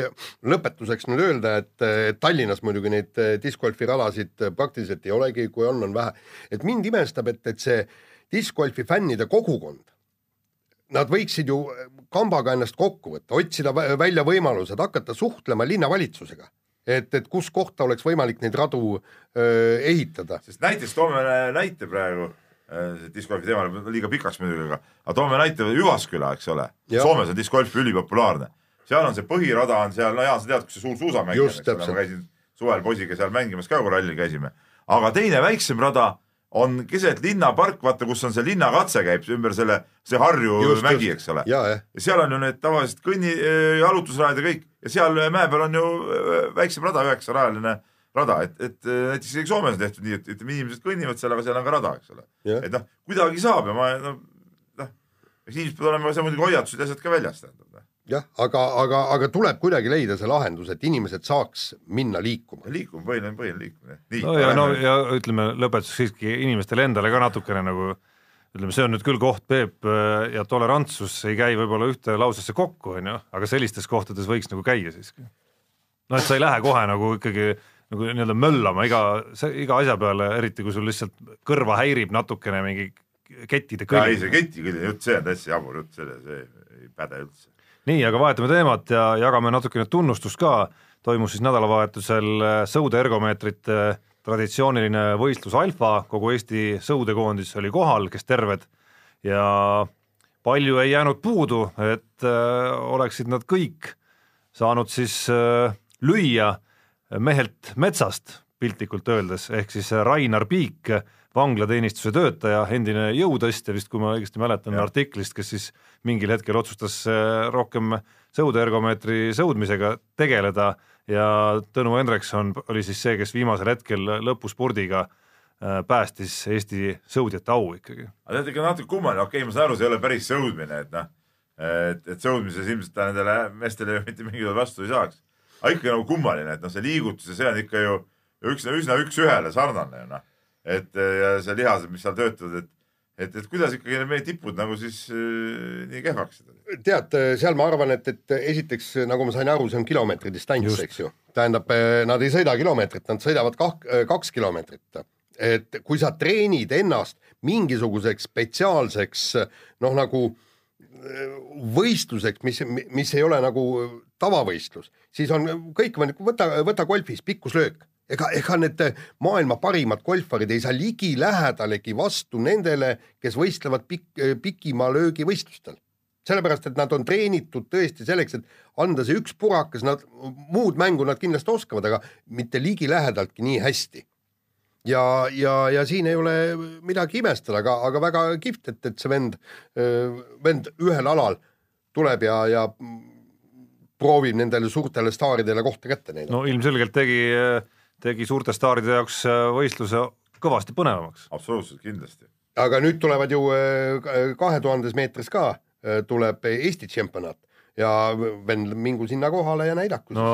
lõpetuseks nüüd öelda, et äh, Tallinnas muidugi neid äh, discgolfi radasid äh, praktiliselt ei olegi, kui on, on vähe. et mind imestab, et, et see discgolfi fännide kogukond, nad võiksid ju äh, kambaga ennast kokku võtta, otsida vä- välja võimalused, hakata suhtlema linnavalitsusega. et, et kus kohta oleks võimalik neid radu öö, ehitada. sest näiteks toome näite praegu, diskgolfi teemal, liiga pikaks muidugi, aga, aga toome näite Jyvaskyla, eks ole. Soomes on diskgolf ülipopulaarne. seal on see põhirada on seal, no Jaan, sa tead, kus see suur suusamäng on, eks ole, ma käisin suvel poisiga seal mängimas ka, kui rallil käisime. aga teine väiksem rada on keset linnapark, vaata, kus on see linnakatse käib ümber selle, see Harju Just, mägi, eks ole. ja, ja seal on ju need tavalised kõnni, jalutusrajad ja kõik ja seal mäe peal on ju öö, väiksem rada, üheksarajaline rada, et, et öö, näiteks isegi Soomes on tehtud nii, et ütleme, inimesed kõnnivad seal, aga seal on ka rada, eks ole. Et noh, kuidagi saab ja ma noh, noh, eks inimesed peavad olema seal muidugi hoiatused ja asjad ka väljas tähendab. Noh. jah, aga, aga, aga tuleb kuidagi leida see lahendus, et inimesed saaks minna liikuma. liikuma, põhiline, põhiline liikumine. nii, no ja no ja ütleme lõpetuseks siiski inimestele endale ka natukene nagu ütleme, see on nüüd küll koht, Peep äh, ja tolerantsus ei käi võib-olla ühte lausesse kokku, on ju, aga sellistes kohtades võiks nagu käia siiski. no et sa ei lähe kohe nagu ikkagi nagu nii-öelda möllama iga, iga asja peale, eriti kui sul lihtsalt kõrva häirib natukene mingi kettide ja ei, see kõlin. ketikõlli jutt, see on täitsa jabur jutt, selle, see ei päde üldse. nii, aga vahetame teemat ja jagame natukene tunnustust ka. toimus siis nädalavahetusel äh, sõudeergomeetrite traditsiooniline võistlus Alfa, kogu Eesti sõudekoondis oli kohal, kes terved. Ja palju ei jäänud puudu, et äh, oleksid nad kõik saanud siis äh, lüüa mehelt metsast piltlikult öeldes, ehk siis Rainar Piik, vanglateenistuse töötaja, endine jõutõstja vist, kui ma õigesti mäletan Jah. artiklist, kes siis mingil hetkel otsustas äh, rohkem sõudeergomeetri sõudmisega tegeleda ja Tõnu Hendrikson oli siis see, kes viimasel hetkel lõpuspurdiga äh, päästis Eesti sõudjate au ikkagi. aga tead ikka natuke kummaline, okei okay,, ma saan aru, see ei ole päris sõudmine, et noh, et, et sõudmises ilmselt ta nendele meestele mitte juhul vastu ei saaks. aga ikka nagu kummaline, et noh, see liigutus ja see on ikka ju üks, üsna üks-ühele sarnane ju noh. et ja see lihased, mis seal töötavad, et, et, et kuidas ikkagi need meie tipud nagu siis äh, nii kehvaks said? tead, seal ma arvan, et, et esiteks nagu ma sain aru, see on kilomeetri distants, eks ju. tähendab, nad ei sõida kilomeetrit, nad sõidavad kah, kaks kilomeetrit. et kui sa treenid ennast mingisuguseks spetsiaalseks noh, nagu võistluseks, mis, mis ei ole nagu tavavõistlus, siis on kõik, võta, võta golfis pikkuslöök ega, ega need maailma parimad golfarid ei saa ligilähedalegi vastu nendele, kes võistlevad pikk, pikima löögi võistlustel sellepärast, et nad on treenitud tõesti selleks, et anda see üks purakas, nad muud mängu nad kindlasti oskavad, aga mitte ligilähedaltki nii hästi. ja, ja, ja siin ei ole midagi imestada, aga, aga väga kihvt, et, et see vend, vend ühel alal tuleb ja, ja proovib nendele suurtele staaridele kohta kätte näidata no.. ilmselgelt tegi, tegi suurte staaride jaoks äh, võistluse kõvasti põnevamaks. absoluutselt kindlasti. aga nüüd tulevad ju kahe tuhandes meetris ka äh, tuleb Eesti tšempionaat ja vend mingu sinna kohale ja näidaku no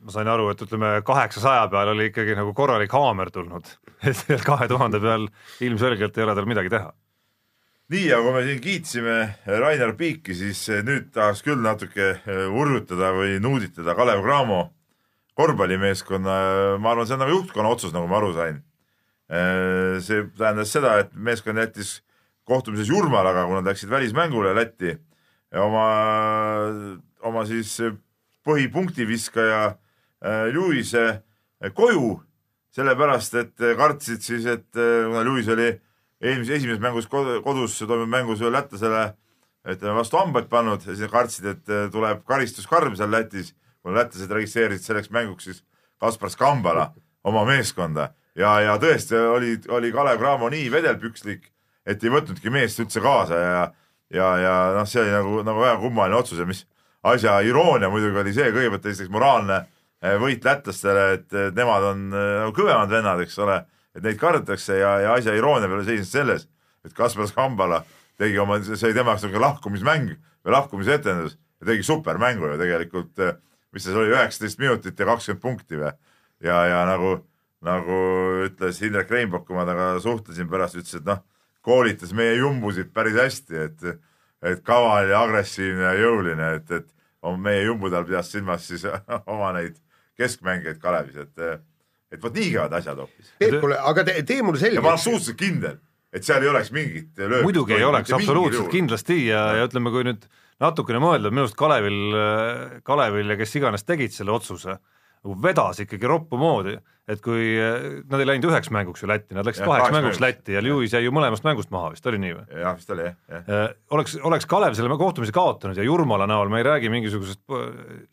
ma sain aru, et ütleme kaheksasaja peal oli ikkagi nagu korralik haamer tulnud, *laughs* et kahe tuhande peal ilmselgelt ei ole tal midagi teha. nii, aga kui me siin kiitsime Rainer Piiki, siis nüüd tahaks küll natuke äh, urjutada või nuuditada Kalev Cramo korvpallimeeskonna, ma arvan, see on nagu juhtkonna otsus, nagu ma aru sain. see tähendas seda, et meeskond jättis kohtumises Jurmalaga, kui nad läksid välismängule Lätti oma, oma siis põhipunktiviskaja äh, Lewis'e koju, sellepärast et kartsid siis, et äh, kuna Lewis oli eelmises, esimeses mängus kod- kodus toimunud mängus lätlasele ütleme vastu hambaid pannud ja siis kartsid, et äh, tuleb karistuskarm seal Lätis, kuna lätlased registreerisid selleks mänguks siis Kaspar Skambala oma meeskonda. Ja, ja tõesti oli, oli Kalev Cramo nii vedelpükslik, et ei võtnudki meest üldse kaasa ja, ja, ja noh, see oli nagu, nagu väga kummaline otsus ja mis asja iroonia muidugi oli see, kõigepealt esiteks moraalne eh, võit lätlastele, et eh, nemad on eh, nagu kõvemad vennad, eks ole, et neid kardetakse ja, ja asja iroonia peale seisnes selles, et Kaspar Kambala tegi oma, see oli tema jaoks nagu lahkumismäng või lahkumisetendus ja tegi supermängu ju tegelikult, mis see oli, üheksateist minutit ja kakskümmend punkti või. ja, ja nagu, nagu ütles Indrek Reinbok, kui ma temaga suhtlesin pärast, ütles, et noh, koolitas meie jumbusid päris hästi, et, et kaval ja agressiivne ja jõuline, et, et on meie jumbude all pidas silmas siis *laughs* oma neid keskmängijaid Kalevis, et, et vot nii käivad asjad hoopis. Peep, kuule, aga tee, tee mulle ja ma olen selgeks. suhteliselt kindel, et seal ei oleks mingit lööki. muidugi ei oleks, absoluutselt. kindlasti ja, ja ütleme, kui nüüd natukene mõelda, minu arust Kalevil, Kalevil ja kes iganes tegid selle otsuse, nagu vedas ikkagi roppu moodi, et kui nad ei läinud üheks mänguks ju Lätti, nad läksid kaheks kaheks mänguks. Lätti ja Lewis jäi ju mõlemast mängust maha vist, oli nii või? jah, vist oli jah, jah. Eh, oleks, oleks Kalev selle kohtumise kaotanud ja Jurmala näol me ei räägi mingisugusest eh,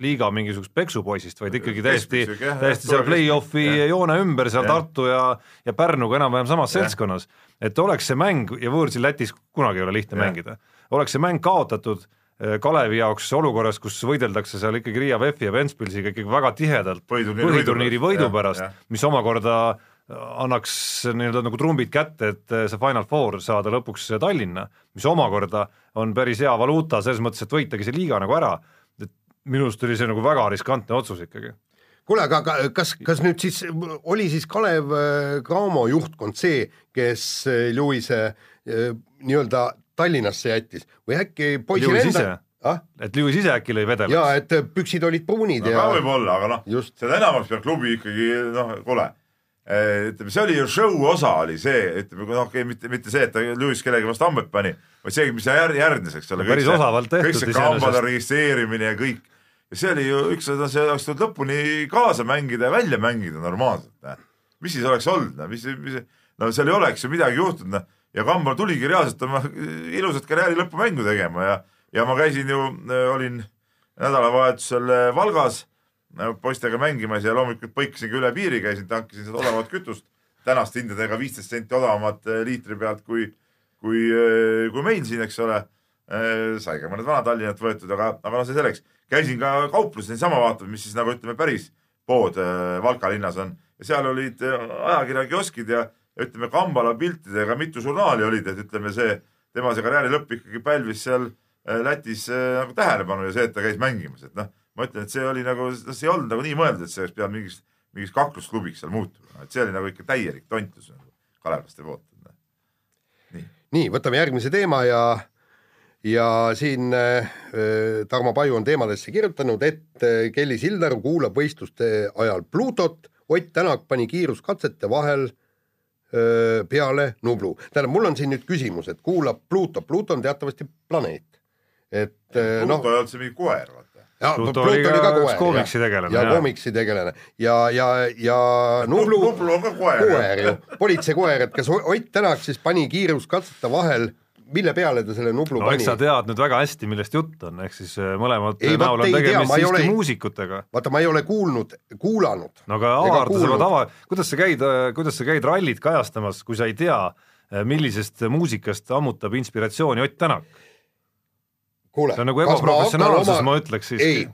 liiga mingisugusest peksupoisist, vaid ikkagi täiesti, täiesti seal play-off'i joone ümber seal Jah. Tartu ja, ja Pärnuga enam-vähem samas Jah. seltskonnas. et oleks see mäng ja võõrsil Lätis kunagi ei ole lihtne Jah. mängida, oleks see mäng kaotatud Kalevi jaoks olukorras, kus võideldakse seal ikkagi Riia VEF-i ja Ventspilsiga ikkagi väga tihedalt Põhiturniiri põhiturniiri võidu pärast. mis omakorda annaks nii-öelda nagu trumbid kätte, et see Final Four saada lõpuks Tallinna, mis omakorda on päris hea valuuta selles mõttes, et võitagi see liiga nagu ära, et minu arust oli see nagu väga riskantne otsus ikkagi. kuule, aga ka- kas, kas nüüd siis oli siis Kalev äh, Cramo juhtkond see, kes äh, Lewis'e äh, nii-öelda Tallinnasse jättis või äkki poisil Lewis ise. enda ah?? et Lewis ise äkki lõi vedela ja, et püksid olid pruunid no ja võib-olla, aga noh, seda enamaks peab klubi ikkagi noh, kuule. ütleme, see oli ju show osa oli see, ütleme, noh okei okay,, mitte, mitte see, et ta Lewis kellegi vastu hambet pani, vaid see, mis jär, järgnes, eks ole. Päris osavalt tehtud kõik see kambade registreerimine ja kõik. ja see oli ju üks, see oleks tulnud lõpuni kaasa mängida ja välja mängida normaalselt. mis siis oleks olnud, mis, mis, no seal ei oleks ju midagi juhtunud, noh. Ja Kambal tuligi reaalselt oma ilusat karjääri lõpumängu tegema ja, ja ma käisin ju, olin nädalavahetusel äh, Valgas äh, poistega mängimas ja loomulikult põikasin ka üle piiri, käisin, tankisin seda odavat kütust, tänaste hindadega viisteist senti odavamat äh, liitri pealt kui, kui, kui meil siin, eks ole. sai ka mõned Vana-Tallinnat võetud, aga, aga noh, see selleks. käisin ka kaupluses niisama vaatamas, mis siis nagu ütleme, päris pood äh, Valka linnas on ja seal olid äh, ajakirjakioskid ja, ja ütleme, Kambala piltidega mitu žurnaali olid, et ütleme, see tema see karjääri lõpp ikkagi pälvis seal äh, Lätis äh, nagu tähelepanu ja see, et ta käis mängimas, et noh, ma ütlen, et see oli nagu, see ei olnud nagu nii mõeldud, et see oleks pidanud mingiks, mingiks kaklusklubiks seal muutuma, et see oli nagu ikka täielik tontus nagu kalevlaste poolt. nii, võtame järgmise teema ja ja siin äh, Tarmo Paju on teemadesse kirjutanud, et äh, Kelly Sildaru kuulab võistluste ajal Pluutot, Ott Tänak pani kiiruskatsete vahel öö, peale Nublu. tähendab, mul on siin nüüd küsimus, et kuulab Pluuto, Pluuto on teatavasti planeet. et äh, Pluto noh, ei olnud see mingi koer, vaata. ja Pluto oli ka üks koomiksi tegelane, ja koomiksi tegelane ja, ja, ja Nublu Nublu on ka koer. koer ju, politseikoer, et kas Ott Tänak siis pani kiiruskatsete vahel, mille peale ta selle Nublu no pani eks sa? tead nüüd väga hästi, millest jutt on, ehk siis eh, mõlemad Ei, näol on tea, tegemist ma ei siiski ole- muusikutega. vaata, ma ei ole kuulnud, kuulanud. no aga avarda seda tava, kuidas sa käid, kuidas sa käid rallit kajastamas, kui sa ei tea, millisest muusikast ammutab inspiratsiooni Ott Tänak? kuule, see on nagu ebaprofessionaalsus, ma ütleks ei siiski.,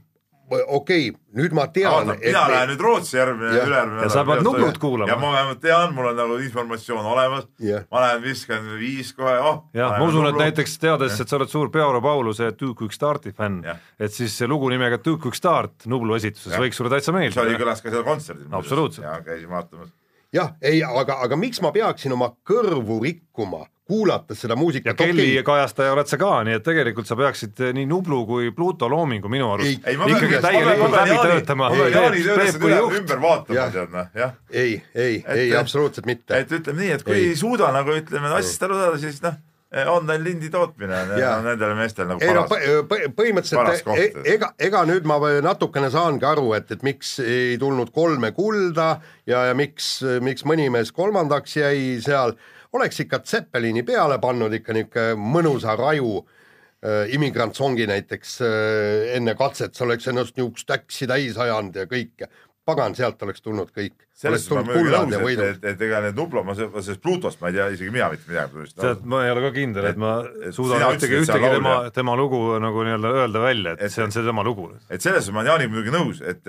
okei, nüüd ma tean, mina lähen nüüd Rootsi järgmine, ülejärgmine Ja sa pead Nublut kuulama. ja ma vähemalt tean, mul on nagu informatsioon olemas. Jah. ma lähen viskan viis kohe, oh. jah, ma usun, et näiteks teades, et sa oled suur Pearo Pauluse Too Quick Starti fänn et siis see lugu nimega Too Quick Start Nublu esituses Jah. võiks sulle täitsa mis oli, meeldida. kõlas ka seal kontserdil. Absoluutselt. ja käisin vaatamas. jah, ei, aga, aga miks ma peaksin oma kõrvu rikkuma, kuulates seda ja muusikat, Kelly okei, kajastaja oled sa ka, nii et tegelikult sa peaksid eh, nii Nublu kui Pluto loomingu minu Ei, arust ei, ikkagi täielikult läbi töötama. ümber vaatama, tead noh, jah. ei, ei, ei absoluutselt mitte. et ütleme nii, et kui Ei. ei suuda nagu ütleme asjast aru saada, siis noh, online lindi tootmine Jaa. on nendele meestele nagu ei no paras. põ- põ- Paras põhimõtteliselt e- ega, ega nüüd ma natukene saangi aru, et, et miks ei tulnud kolme kulda ja, ja miks, miks mõni mees kolmandaks jäi seal, oleks ikka Zeppelini peale pannud ikka niisugune mõnusa raju äh, immigrantsongi näiteks äh, enne katset, see oleks ennast niisugust äksi täis ajanud ja kõike. pagan, sealt oleks tulnud kõik. selles suhtes ma muidugi nõus, et, et, et ega need Nublo, ma se- sellest Plutost ma ei tea isegi mina mitte midagi. tead, ma ei ole ka kindel, et ma Et- et suudan ühtegi, et ühtegi tema tema lugu nagu nii-öelda öelda välja, et Et- see on see tema lugu. et selles suhtes ma olen Jaaniga muidugi nõus, et,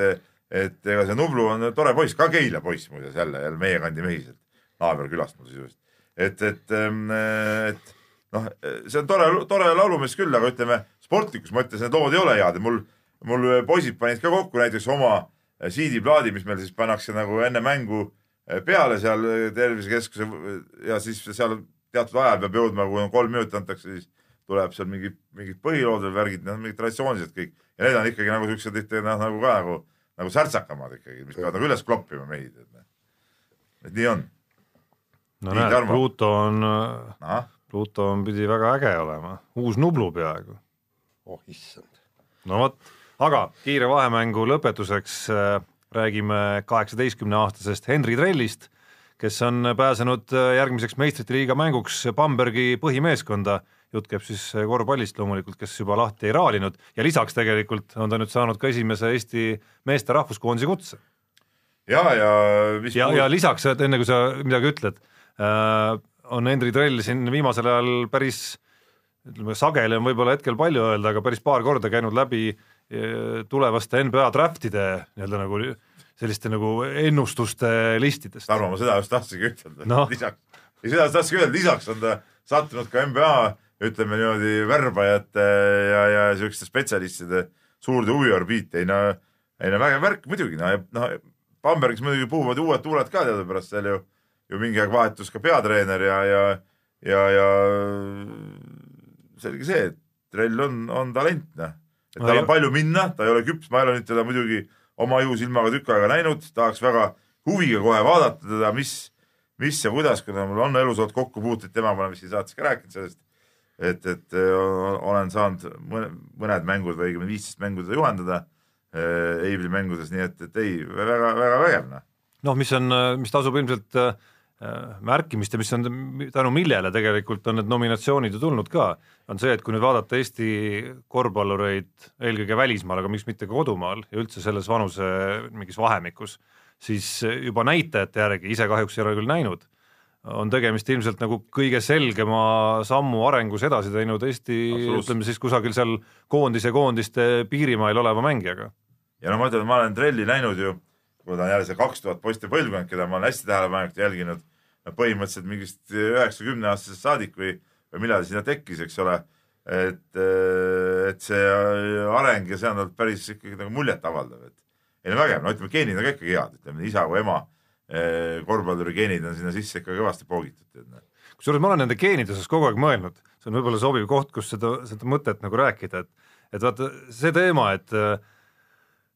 et ega see Nublu on tore poiss, ka Keila poiss muuseas jälle, jälle meie kandi mehised. naaberkülast mul sisuliselt. Et, et, et noh, see on tore, tore laulumees küll, aga ütleme sportlikus mõttes need lood ei ole head ja mul, mul poisid panid ka kokku näiteks oma CD-plaadi, mis meil siis pannakse nagu enne mängu peale seal tervisekeskuse ja siis seal teatud ajal peab jõudma, kui on kolm minutit antakse, siis tuleb seal mingi, mingid põhilood või värgid, noh, mingid traditsioonilised kõik ja need on ikkagi nagu siuksed, noh nagu ka nagu, nagu särtsakamad ikkagi, mis peavad nagu üles kloppima meid, et, noh. et nii on. No näed, Pluto on, Pluto on, pidi väga äge olema, uus Nublu peaaegu. oh issand. no vot, aga kiire vahemängu lõpetuseks äh, räägime kaheksateistkümne aastasest Henri Trellist, kes on pääsenud äh, järgmiseks meistrite liiga mänguks Bambergi põhimeeskonda. jutt käib siis äh, korvpallist loomulikult, kes juba lahti ei raalinud ja lisaks tegelikult on ta nüüd saanud ka esimese Eesti meeste rahvuskoondise kutse. ja, ja mis ja, ja lisaks, enne kui sa midagi ütled äh,, on Henri Trell siin viimasel ajal päris ütleme, sageli on võib-olla hetkel palju öelda, aga päris paar korda käinud läbi tulevaste NBA draftide nii-öelda nagu selliste nagu ennustuste listidest. Tarmo, ma seda just tahtsingi ütelda no., lisaks, ja seda tahtsingi öelda, lisaks on ta sattunud ka NBA ütleme niimoodi värbajate ja, ja siukeste spetsialistide suurde huviorbiiti, ei no, ei no vägev värk muidugi, no, noh, Bambergis muidugi puhuvad uued tuuled ka teadupärast seal ju, ju mingi aeg vahetus ka peatreener ja, ja, ja, ja selge see, et Trell on, on talent, noh. et tal on palju minna, ta ei ole küps, ma ei ole nüüd teda muidugi oma juhusilmaga tükk aega näinud, tahaks väga huviga kohe vaadata teda, mis, mis ja kuidas, kuna mul on elus olnud kokkupuuteid temaga, ma olen vist siin saates ka rääkinud sellest, et, et olen saanud mõned mängud või õigemini viisteist mängu teda juhendada äh, Eibli mängudes, nii et, et ei väga, väga vägev noh. noh, mis on, mis tasub ilmselt äh, märkimist ja mis on tänu millele tegelikult on need nominatsioonid ju tulnud ka, on see, et kui nüüd vaadata Eesti korvpallureid eelkõige välismaal, aga miks mitte ka kodumaal ja üldse selles vanuse mingis vahemikus, siis juba näitajate järgi, ise kahjuks ei ole küll näinud, on tegemist ilmselt nagu kõige selgema sammu arengus edasi teinud Eesti, ütleme siis kusagil seal koondise koondiste piirimail oleva mängijaga. ja no ma ütlen, ma olen Trelli näinud ju, ta on jälle see kaks tuhat poiste põlvkond, keda ma olen hästi tähelepanelikult jälginud, põhimõtteliselt mingist üheksakümne aastasest saadik või, või millal sinna tekkis, eks ole. et, et see areng ja see on olnud päris ikkagi nagu muljetavaldav, et ei no vägev, no ütleme, geenid on ka ikkagi head, ütleme isa kui ema korvpalluri geenid on sinna sisse ikka kõvasti poogitud. kusjuures ma olen nende geenide osas kogu aeg mõelnud, see on võib-olla sobiv koht, kus seda, seda mõtet nagu rääkida, et et vaata see teema, et äh,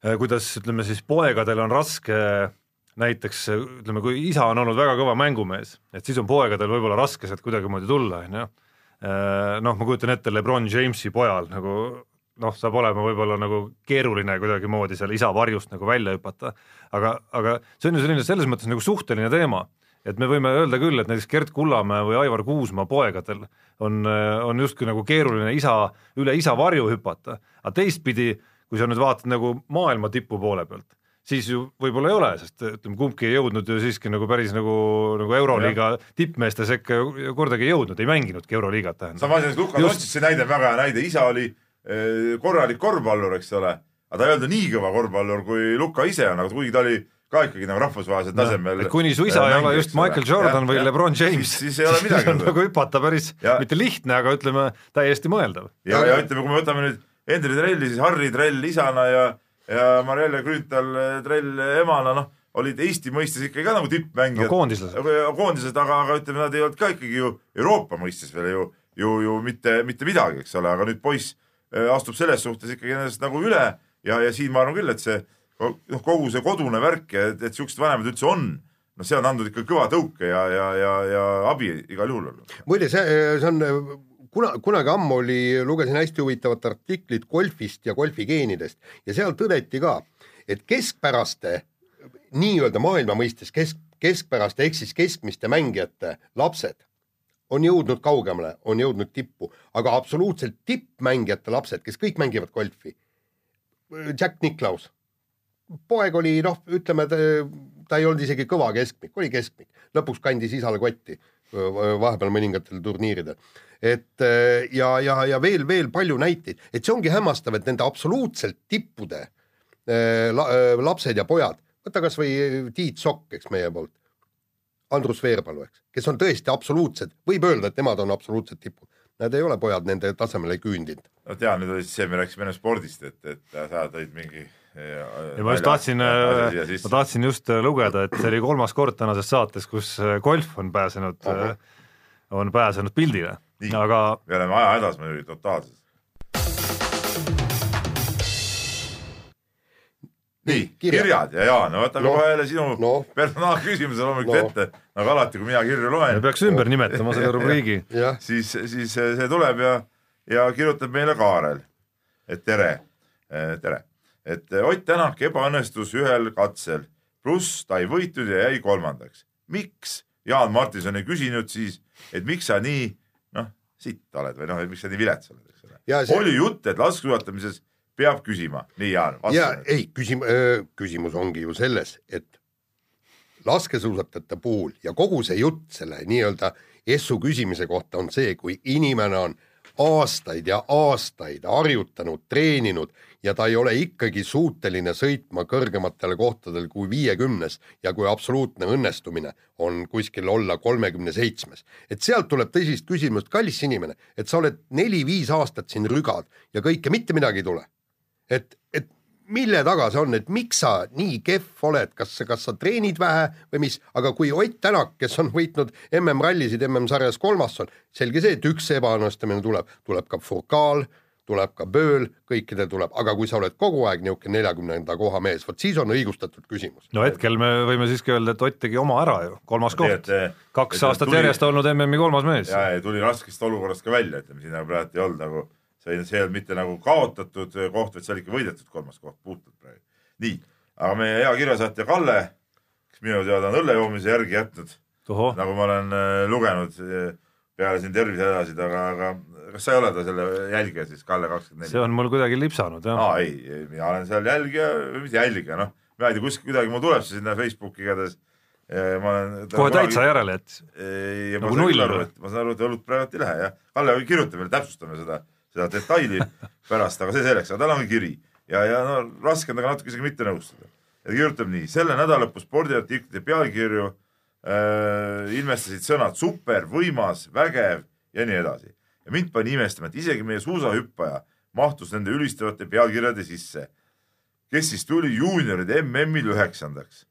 kuidas ütleme siis poegadel on raske näiteks ütleme, kui isa on olnud väga kõva mängumees, et siis on poegadel võib-olla raske sealt kuidagimoodi tulla, on ju. Noh, ma kujutan ette Lebron Jamesi pojal nagu noh, saab olema võib-olla nagu keeruline kuidagimoodi seal isa varjust nagu välja hüpata, aga, aga see on ju selline selles mõttes nagu suhteline teema, et me võime öelda küll, et näiteks Gerd Kullamäe või Aivar Kuusmaa poegadel on, on justkui nagu keeruline isa, üle isa varju hüpata, aga teistpidi, kui sa nüüd vaatad nagu maailma tipu poole pealt, siis ju võib-olla ei ole, sest ütleme, kumbki ei jõudnud ju siiski nagu päris nagu, nagu Euroliiga tippmeeste sekka kordagi ei jõudnud, ei mänginudki Euroliigat tähendab. sama asi, Luka Dontšitši näide on väga hea näide, isa oli Äh, korralik korvpallur, eks ole, aga ta ei olnud nii kõva korvpallur, kui Luka ise on, aga kuigi ta oli ka ikkagi nagu rahvusvahelisel tasemel. kuni su isa äh, ei ole just Michael Jordan ja, või ja, LeBron James, siis, siis ei ole midagi on nagu hüpata päris ja, mitte lihtne, aga ütleme täiesti mõeldav. ja, ja ütleme, kui me võtame nüüd Hendrik Trelli, siis Harri Trell isana ja, ja Marielle Grünthal Trell emana, noh, olid Eesti mõistes ikkagi ka nagu tippmängijad no,. koondislased. koondised, aga, aga ütleme, nad ei olnud ka ikkagi ju Euroopa mõistes veel ju, ju, ju mitte, mitte midagi, eks ole, aga nüüd poiss Äh, astub selles suhtes ikkagi nendest nagu üle ja, ja siin ma arvan küll, et see noh, kogu see kodune värk ja et, et siuksed vanemad üldse on, noh, see on andnud ikka kõva tõuke ja, ja, ja, ja abi igal juhul. muide, see, see on kuna, kunagi ammu oli, lugesin hästi huvitavat artiklit golfist ja golfigeenidest ja seal tõdeti ka, et keskpäraste, nii-öelda maailma mõistes kesk, keskpäraste ehk siis keskmiste mängijate lapsed on jõudnud kaugemale, on jõudnud tippu, aga absoluutselt tippmängijate lapsed, kes kõik mängivad golfi. Jack Nicklaus, poeg oli noh, ütleme ta, ta ei olnud isegi kõva keskmik, oli keskmik, lõpuks kandis isale kotti vahepeal mõningatel turniiridel. et ja, ja, ja veel, veel palju näiteid, et see ongi hämmastav, et nende absoluutselt tippude la, lapsed ja pojad, võta kasvõi Tiit Sokk, eks meie poolt Andrus Veerpalu, eks, kes on tõesti absoluutsed, võib öelda, et nemad on absoluutsed tipud. Nad ei ole pojad nende tasemele küündinud. no tean, nüüd oli see, me rääkisime enne spordist, et, et sa tõid mingi. Ja ma just tahtsin, ma tahtsin just äh, lugeda, et see oli kolmas kord tänases saates, kus äh, golf on pääsenud, on pääsenud pildile, aga me oleme ajahädas muidugi totaalselt. nii, kirjad. kirjad ja Jaan, no võtame No, kohe jälle sinu no. personaalküsimuse loomulikult No. ette, nagu alati, kui mina kirju me loen, peaks ümber nimetama selle rubriigi. *laughs* siis, siis see tuleb ja, ja kirjutab meile Kaarel, et tere, tere, et Ott Tänak ebaõnnestus ühel katsel, pluss ta ei võitnud ja jäi kolmandaks. miks? Jaan Martinson ei küsinud siis, et miks sa nii noh, sitt oled või noh, et miks sa nii vilets oled, eks ole Ja see- oli jutt, et laskesuusatamises peab küsima, nii Jaan, ja vasta. ei, küsim-, küsimus ongi ju selles, et laskesuusatajate puhul ja kogu see jutt selle nii-öelda essu küsimise kohta on see, kui inimene on aastaid ja aastaid harjutanud, treeninud ja ta ei ole ikkagi suuteline sõitma kõrgematele kohtadele kui viiekümnes ja kui absoluutne õnnestumine on kuskil olla kolmekümne seitsmes. et sealt tuleb tõsist küsimust, kallis inimene, et sa oled neli-viis aastat siin rügad ja kõike mitte midagi ei tule et, et mille taga see on, et miks sa nii kehv oled, kas, kas sa treenid vähe või mis, aga kui Ott Tänak, kes on võitnud MM-rallisid MM-sarjas kolmas on, selge see, et üks ebaõnnestumine tuleb, tuleb ka Furkaal, tuleb ka Bööl, kõikidel tuleb, aga kui sa oled kogu aeg niisugune neljakümnenda koha mees, vot siis on õigustatud küsimus. no hetkel me võime siiski öelda, et Ott tegi oma ära ju, kolmas koht. et, eh,, kaks et aastat tuli- järjest olnud MM-i kolmas mees. ja, ja tuli raskest olukorrast ka välja, ütleme siin praegu ei olnud nagu, see, see ei olnud mitte nagu kaotatud koht, vaid see oli ikka võidetud kolmas koht, puhtalt praegu. nii, aga meie hea kirjasaatja Kalle, kes minu teada on õlle joomise järgi jätnud, nagu ma olen äh, lugenud äh, peale siin tervisehädasid, aga, aga kas sa ei ole ta selle jälgija siis, Kalle kakskümmend see neli? on mul kuidagi lipsanud jah. aa ei, mina olen seal jälgija, mis jälgija, noh, ma ei tea, kuskil kuidagi mul tuleb see sinna Facebooki igatahes. ma olen. kohe täitsa järele jättis. Nagu null ma saan aru, et õlut praegu ei lähe jah. Kalle, kirjuta meile, täpsustame seda, seda detaili pärast, aga see selleks, aga tal on kiri ja, ja no raske on temaga natuke isegi mitte nõustuda. ta kirjutab nii, selle nädalapuu spordiartiklite pealkirju äh, ilmestasid sõnad super, võimas, vägev ja nii edasi. ja mind pani imestama, et isegi meie suusahüppaja mahtus nende ülistavate pealkirjade sisse. kes siis tuli juunioride MM-il üheksandaks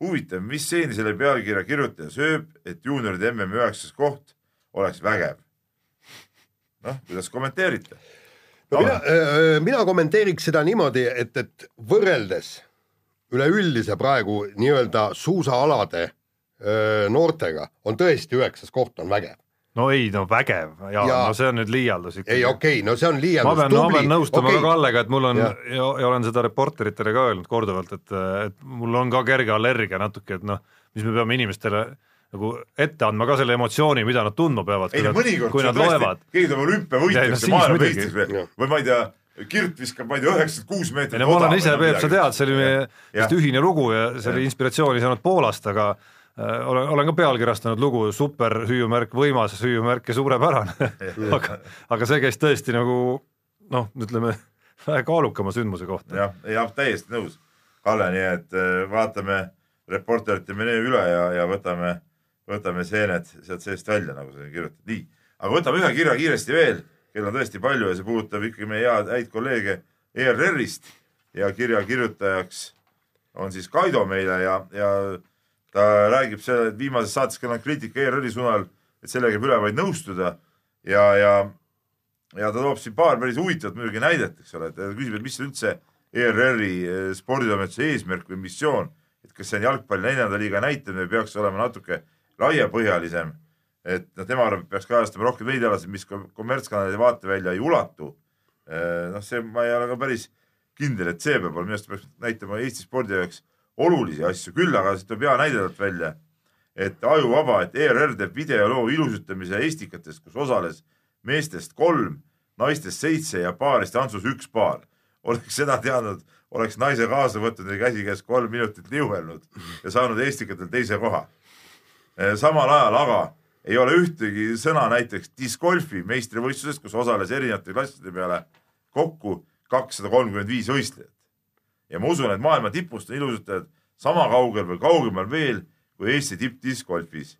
huvitav, mis seeni selle pealkirja kirjutaja sööb, et juunioride MM-i üheksas koht oleks vägev. noh, kuidas kommenteerite? no mina, mina kommenteeriks seda niimoodi, et, et võrreldes üleüldise praegu nii-öelda suusaalade öö, noortega on tõesti üheksas koht on vägev. no ei no vägev ja, Ja- no see on nüüd liialdus ei ikkagi. okei okay,, no see on ma liialdus, pean, ma pean nõustuma okay. ka Kallega, et mul on ja. Ja, ja olen seda reporteritele ka öelnud korduvalt, et, et mul on ka kerge allergia natuke, et noh, mis me peame inimestele nagu ette andma ka selle emotsiooni, mida nad tundma peavad, ei no mõnikord kui nad loevad. keegi tuleb no olümpiavõitjaks ja maailmameistriks või, või ma ei tea, Kirt viskab, ma ei tea, üheksakümmend kuus meetrit. ei no ma olen ise, Peep, sa tead, see oli meie vist ühine lugu ja see oli inspiratsiooni saanud Poolast, aga äh, olen, olen ka pealkirjastanud lugu super hüüumärk, võimas hüüumärk ja suurepärane. *laughs* aga, aga see käis tõesti nagu noh, ütleme vähe kaalukama sündmuse kohta. jah, jah, täiesti nõus, Kalle, nii et äh, vaatame reporterite menüü üle ja, ja võtame, võtame seened sealt seest välja, nagu sa kirjutad, nii. aga võtame ühe kirja kiiresti veel, kell on tõesti palju ja see puudutab ikkagi meie head, häid kolleege ERR-ist ja kirja kirjutajaks on siis Kaido meile ja, ja ta räägib selle, et viimases saates kõlanud kriitika ERR-i suunal, et sellega võib üle vaid nõustuda. Ja, ja ja ta toob siin paar päris huvitavat muidugi näidet, eks ole, ta küsib, et mis üldse ERR-i eh, sporditoimetuse eesmärk või missioon, et kas see on jalgpalli neljanda liiga näitamine või peaks olema natuke laiapõhjalisem. et noh, tema arvab, et peaks kajastama rohkem neid alasid, mis kom- kommertskanalide vaatevälja ei ulatu. noh, see ma ei ole ka päris kindel, et see peab olema, minu arust peaks näitama Eesti spordi jaoks olulisi asju, küll aga siit tuleb hea näide talt välja, et ajuvaba, et ERR teeb videoloo ilusutamise Estikatest, kus osales meestest kolm, naistest seitse ja paarist Antsus üks paar. oleks seda teadnud, oleks naise kaasa võtnud ja käsikäes kolm minutit liuhelnud ja saanud Estikatel teise koha. Samal ajal aga ei ole ühtegi sõna näiteks discgolfi meistrivõistlusest, kus osales erinevate klasside peale kokku kakssada kolmkümmend viis võistlejat. ja ma usun, et maailma tipust on ilusutajad sama kaugel või kaugemal veel kui Eesti tippdiskgolfis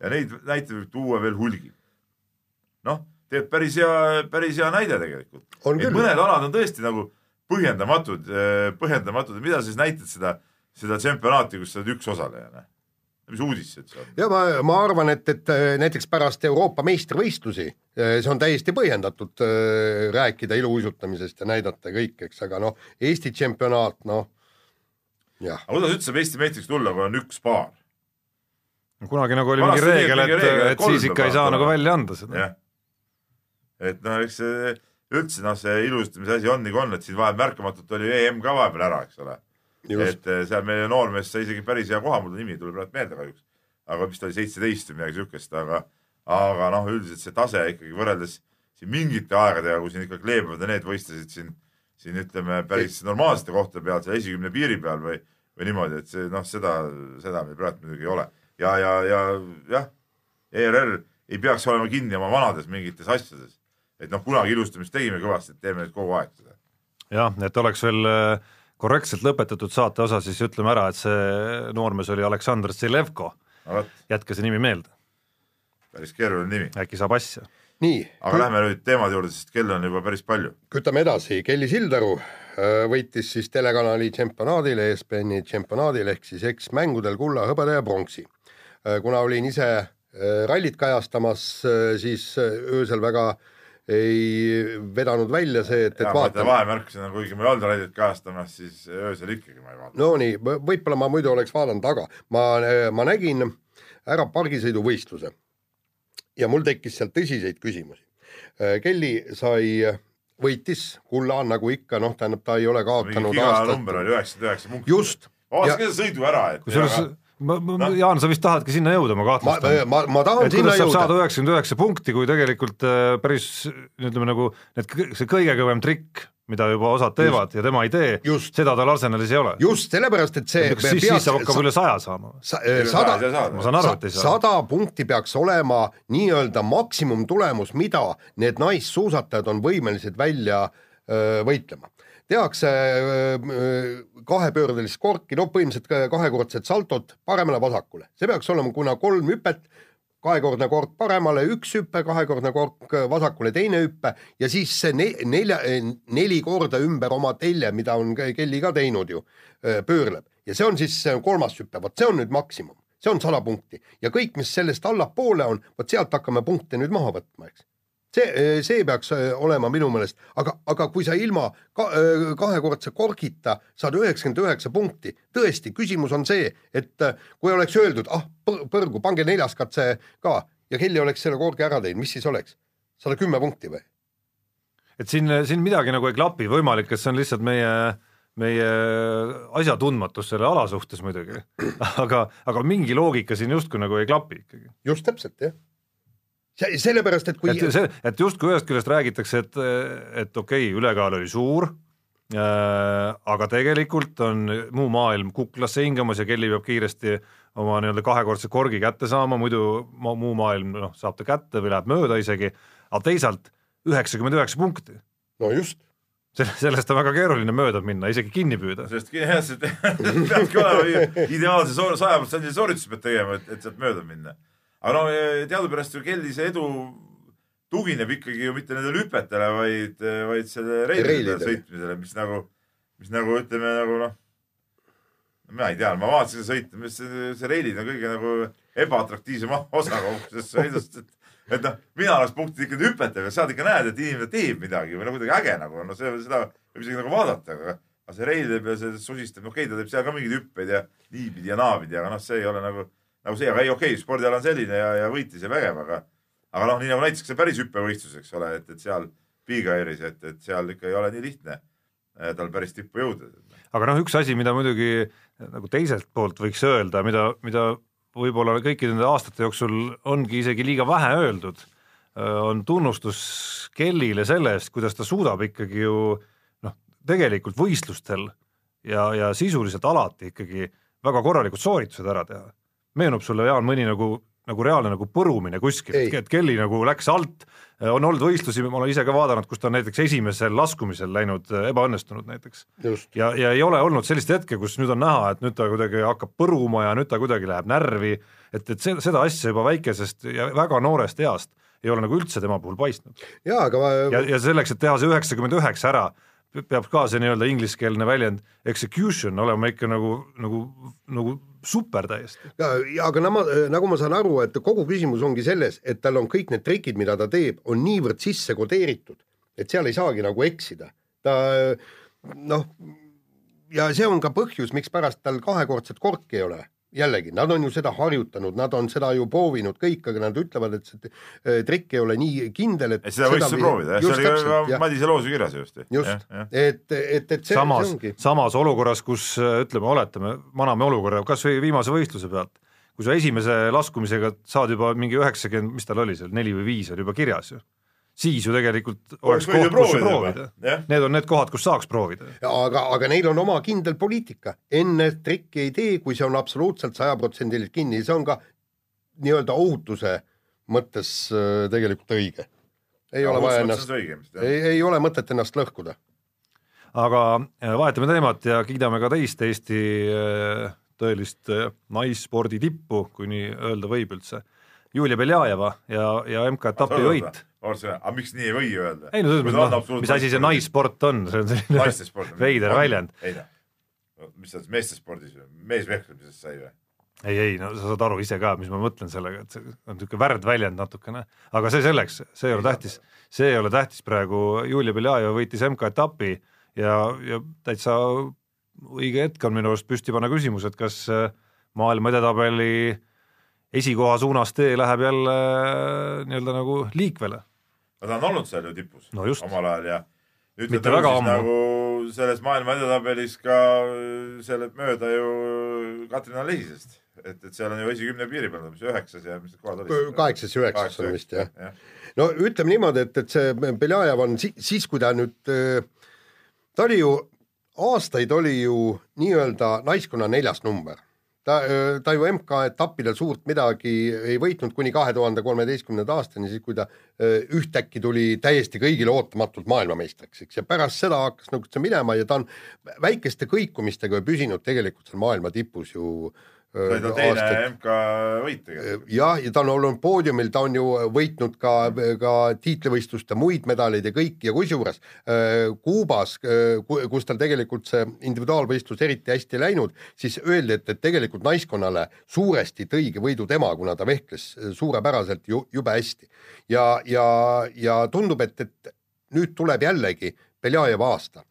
ja neid näiteid võib tuua veel hulgi. noh, teeb päris hea, päris hea näide tegelikult. Mõned alad on tõesti nagu põhjendamatud, põhjendamatud ja mida siis näitad seda, seda tsempionaati, kus sa oled üks osaleja. Mis uudis see üldse on? ja ma, ma arvan, et, et äh, näiteks pärast Euroopa meistrivõistlusi äh, see on täiesti põhjendatud äh, rääkida iluuisutamisest ja näidata kõik, eks, aga noh, Eesti tšempionaat, noh jah, aga kuidas üldse saab Eesti meistriks tulla, kui on üks paar? kunagi nagu oli reegel, mingi et, reegel, et et siis ikka ei saa nagu välja anda seda. et noh, eks see üldse noh, see ilustamise asi on nagu on, et siin vahepeal märkamatult oli EM ka vahepeal ära, eks ole. Et eh, seal meie noormees sai isegi päris hea koha, mul nimi ei tule praegu meelde kahjuks. aga vist oli seitseteist või midagi siukest, aga, aga noh, üldiselt see tase ikkagi võrreldes siin mingite aegadega, kui siin ikka Kleebavad ja need võistlesid siin, siin ütleme päris normaalsete kohtade peal, seal esikümne piiri peal või, või niimoodi, et see noh, seda, seda meil praegu muidugi ei ole. ja, ja, ja jah, ERR ei peaks olema kinni oma vanades mingites asjades. et noh, kunagi ilustamist tegime kõvasti, et teeme nüüd kogu aeg seda. jah, et oleks veel äh, korrektselt lõpetatud saate osa, siis ütleme ära, et see noormees oli Aleksandr vot, jätke see nimi meelde, päris keeruline nimi. äkki saab asja. nii, aga lähme nüüd teemade juurde, sest kell on juba päris palju. kütame edasi, Kelly Sildaru äh, võitis siis telekanali tšempionaadil, ESPN-i tšempionaadil ehk siis eksmängudel kulla, hõbeda ja pronksi. kuna olin ise äh, rallit kajastamas, siis äh, öösel väga ei vedanud välja see, et, et vaatan. vahemärkusena, kuigi ma ei olnud rallit kajastamas, siis öösel ikkagi ma ei vaadanud. no nii, võib-olla ma muidu oleks vaadanud, aga ma, ma nägin ära pargisõiduvõistluse ja mul tekkis seal tõsiseid küsimusi. Kelly sai, võitis kulla nagu ikka, noh, tähendab, ta ei ole kaotanud aastat number. oli üheksakümmend üheksa punkti. just, vaatasin ka sõidu ära, et. kusjuures ma, ma no., Jaan, sa vist tahadki sinna jõuda, ma ma, kahtlustan. ma, ma tahan et sinna saab saada jõuda. üheksakümmend üheksa punkti, kui tegelikult äh, päris ütleme nagu need, see kõige kõvem trikk, mida juba osad teevad ja tema ei tee Just., seda tal arsenalis ei ole. just sellepärast, et see kas siis, siis saab hakkab üle saja saama? sada, ma saan aru, et ei saa. sada punkti peaks olema nii-öelda maksimumtulemus, mida need naissuusatajad on võimelised välja öö, võitlema. Tehakse öö, kahepöördelist korki, no põhimõtteliselt ka kahekordset saltot paremale-vasakule, see peaks olema, kuna kolm hüpet, kahekordne kork paremale, üks hüpe, kahekordne kork vasakule, teine hüpe ja siis see ne- nelja, neli korda ümber oma telje, mida on Kelly ka teinud ju, pöörleb. Ja see on siis kolmas hüpe, vot see on nüüd maksimum, see on sada punkti ja kõik, mis sellest allapoole on, vot sealt hakkame punkte nüüd maha võtma, eks see, see peaks öö, olema minu meelest, aga, aga kui sa ilma ka, öö, kahekordse korgita saad üheksakümmend üheksa punkti, tõesti, küsimus on see, et kui oleks öeldud, ah, põrgu, pange neljas katse ka ja Kelly oleks selle korgi ära teinud, mis siis oleks? sada kümme punkti või? et siin, siin midagi nagu ei klapi, võimalik, et see on lihtsalt meie meie asjatundmatus selle ala suhtes muidugi, *clears throat* aga, aga mingi loogika siin justkui nagu ei klapi ikkagi. just täpselt, jah. sellepärast, et kui et see, et justkui ühest küljest räägitakse, et, et okei okay,, ülekaal oli suur äh,, aga tegelikult on muu maailm kuklasse hingamas ja Kelly peab kiiresti oma nii-öelda kahekordse korgi kätte saama, muidu ma- muu maailm noh, saab ta kätte või läheb mööda isegi, aga teisalt üheksakümmend üheksa punkti, no just, sellest on väga keeruline mööda minna, isegi kinni püüda. sellest jah, see *laughs* peabki olema ideaalse soor- sajaprotsendilise soorituse pead tegema, et, et sealt mööda minna. Aga no teadupärast ju Kelly see edu tugineb ikkagi ju mitte nendele hüpetele, vaid, vaid selle reilide Reilidele. sõitmisele, mis nagu, mis nagu ütleme nagu noh, mina ei tea, ma vaatasin sõitu, mis see, see reilid on kõige nagu ebaatraktiivsem *laughs* osa kogu sellest sõidust, et et noh, mina oleks punktid ikka hüpete peal, sealt ikka näed, et inimene teeb midagi või no kuidagi äge nagu, no see, seda võib isegi nagu vaadata, aga aga see reilide peal see susistab, okei okay,, ta teeb seal ka mingeid hüppeid ja niipidi ja naapidi, aga noh, see ei ole nagu, nagu see, aga ei okei okay,, spordiala on selline ja, ja võitis ja vägev, aga aga noh, nii nagu näiteks see päris hüppevõistlus, eks ole, et, et seal Bigairis, et, et seal ikka ei ole nii lihtne eh, tal päris tippu jõuda. aga noh, üks asi, mida muidugi nagu teiselt poolt võiks öelda, mida, mida võib-olla kõikide nende aastate jooksul ongi isegi liiga vähe öeldud, on tunnustus Kellile selle eest, kuidas ta suudab ikkagi ju noh, tegelikult võistlustel ja, ja sisuliselt alati ikkagi väga korralikud sooritused ära teha. Meenub sulle, Jaan, mõni nagu, nagu reaalne nagu põrumine kuskil, et Kelly nagu läks alt, on olnud võistlusi, ma olen ise ka vaadanud, kus ta on näiteks esimesel laskumisel läinud äh, ebaõnnestunud näiteks. ja, ja ei ole olnud sellist hetke, kus nüüd on näha, et nüüd ta kuidagi hakkab põruma ja nüüd ta kuidagi läheb närvi, et, et se- seda asja juba väikesest ja väga noorest east ei ole nagu üldse tema puhul paistnud. jaa, aga ma, ja, ja selleks, et teha see üheksakümmend üheksa ära, peab ka see nii-öelda ingliskeelne väljend execution olema ikka nagu, nagu, nagu super täiesti. ja, aga nagu ma, nagu ma saan aru, et kogu küsimus ongi selles, et tal on kõik need trikid, mida ta teeb, on niivõrd sisse kodeeritud, et seal ei saagi nagu eksida. ta noh, ja see on ka põhjus, mikspärast tal kahekordset korki ei ole jällegi, nad on ju seda harjutanud, nad on seda ju proovinud kõik, aga nad ütlevad, et see eh, trikk ei ole nii kindel, et et seda võiks ju proovida, jah, see oli ka jah, Madise loos ju kirjas just. just, et, et, et see, samas see ongi,, samas olukorras, kus ütleme, oletame, maname olukorra kas või viimase võistluse pealt, kui sa esimese laskumisega saad juba mingi üheksakümmend, mis tal oli seal, neli või viis oli juba kirjas ju, siis ju tegelikult oleks koht, kus proovida proovida jah.. Need on need kohad, kus saaks proovida. aga, aga neil on oma kindel poliitika, enne trikki ei tee, kui see on absoluutselt sajaprotsendiliselt kinni, see on ka nii-öelda ohutuse mõttes äh, tegelikult õige. ei ole vaja ennast, ei, ei ole mõtet ennast lõhkuda. aga äh, vahetame teemat ja kiidame ka teist Eesti äh, tõelist naisspordi tippu, kui nii öelda võib üldse. Julia Beljajeva ja, ja MK-etapi võit. aga miks nii ei või öelda? ei no selles mõttes, noh, mis asi see? naissport on, see on selline veider väljend. ei noh, mis sa meestespordis, meesvehklemisest sai või? ei, ei no sa saad aru ise ka, mis ma mõtlen sellega, et see on niisugune värdväljend natukene, aga see selleks, see ei ole tähtis, see ei ole tähtis praegu, Julia Beljajeva võitis MK-etapi ja, ja täitsa õige hetk on minu arust püsti panna küsimus, et kas äh, maailma edetabeli esikoha suunas tee läheb jälle äh, nii-öelda nagu liikvele. no ta on olnud seal ju tipus No just. omal ajal ja nüüd Mitte ta tõusis nagu selles maailma edetabelis ka selle mööda ju Katrina Lehisest, et, et seal on ju esikümne piiri peal, mis üheksas ja mis kohad olid? kaheksas ja üheksas on vist jah. jah. no ütleme niimoodi, et, et see Beljajev on si siis, kui ta nüüd, ta oli ju, aastaid oli ju nii-öelda naiskonna neljas number. ta, ta ju MK-etappidel suurt midagi ei võitnud kuni kahe tuhande kolmeteistkümnenda aastani, siis kui ta öö, ühtäkki tuli täiesti kõigile ootamatult maailmameistriks, eks, ja pärast seda hakkas nagu see minema ja ta on väikeste kõikumistega püsinud tegelikult seal maailma tipus ju öö, see oli ta teine aastaid MK võit tegelikult. jah, ja ta on olnud poodiumil, ta on ju võitnud ka, ka tiitlivõistluste muid medaleid ja kõik ja kusjuures äh, Kuubas, kus tal tegelikult see individuaalvõistlus eriti hästi ei läinud, siis öeldi, et, et tegelikult naiskonnale suuresti tõigi võidu tema, kuna ta vehkles suurepäraselt ju jube hästi. ja, ja, ja tundub, et, et nüüd tuleb jällegi Beljajeva aasta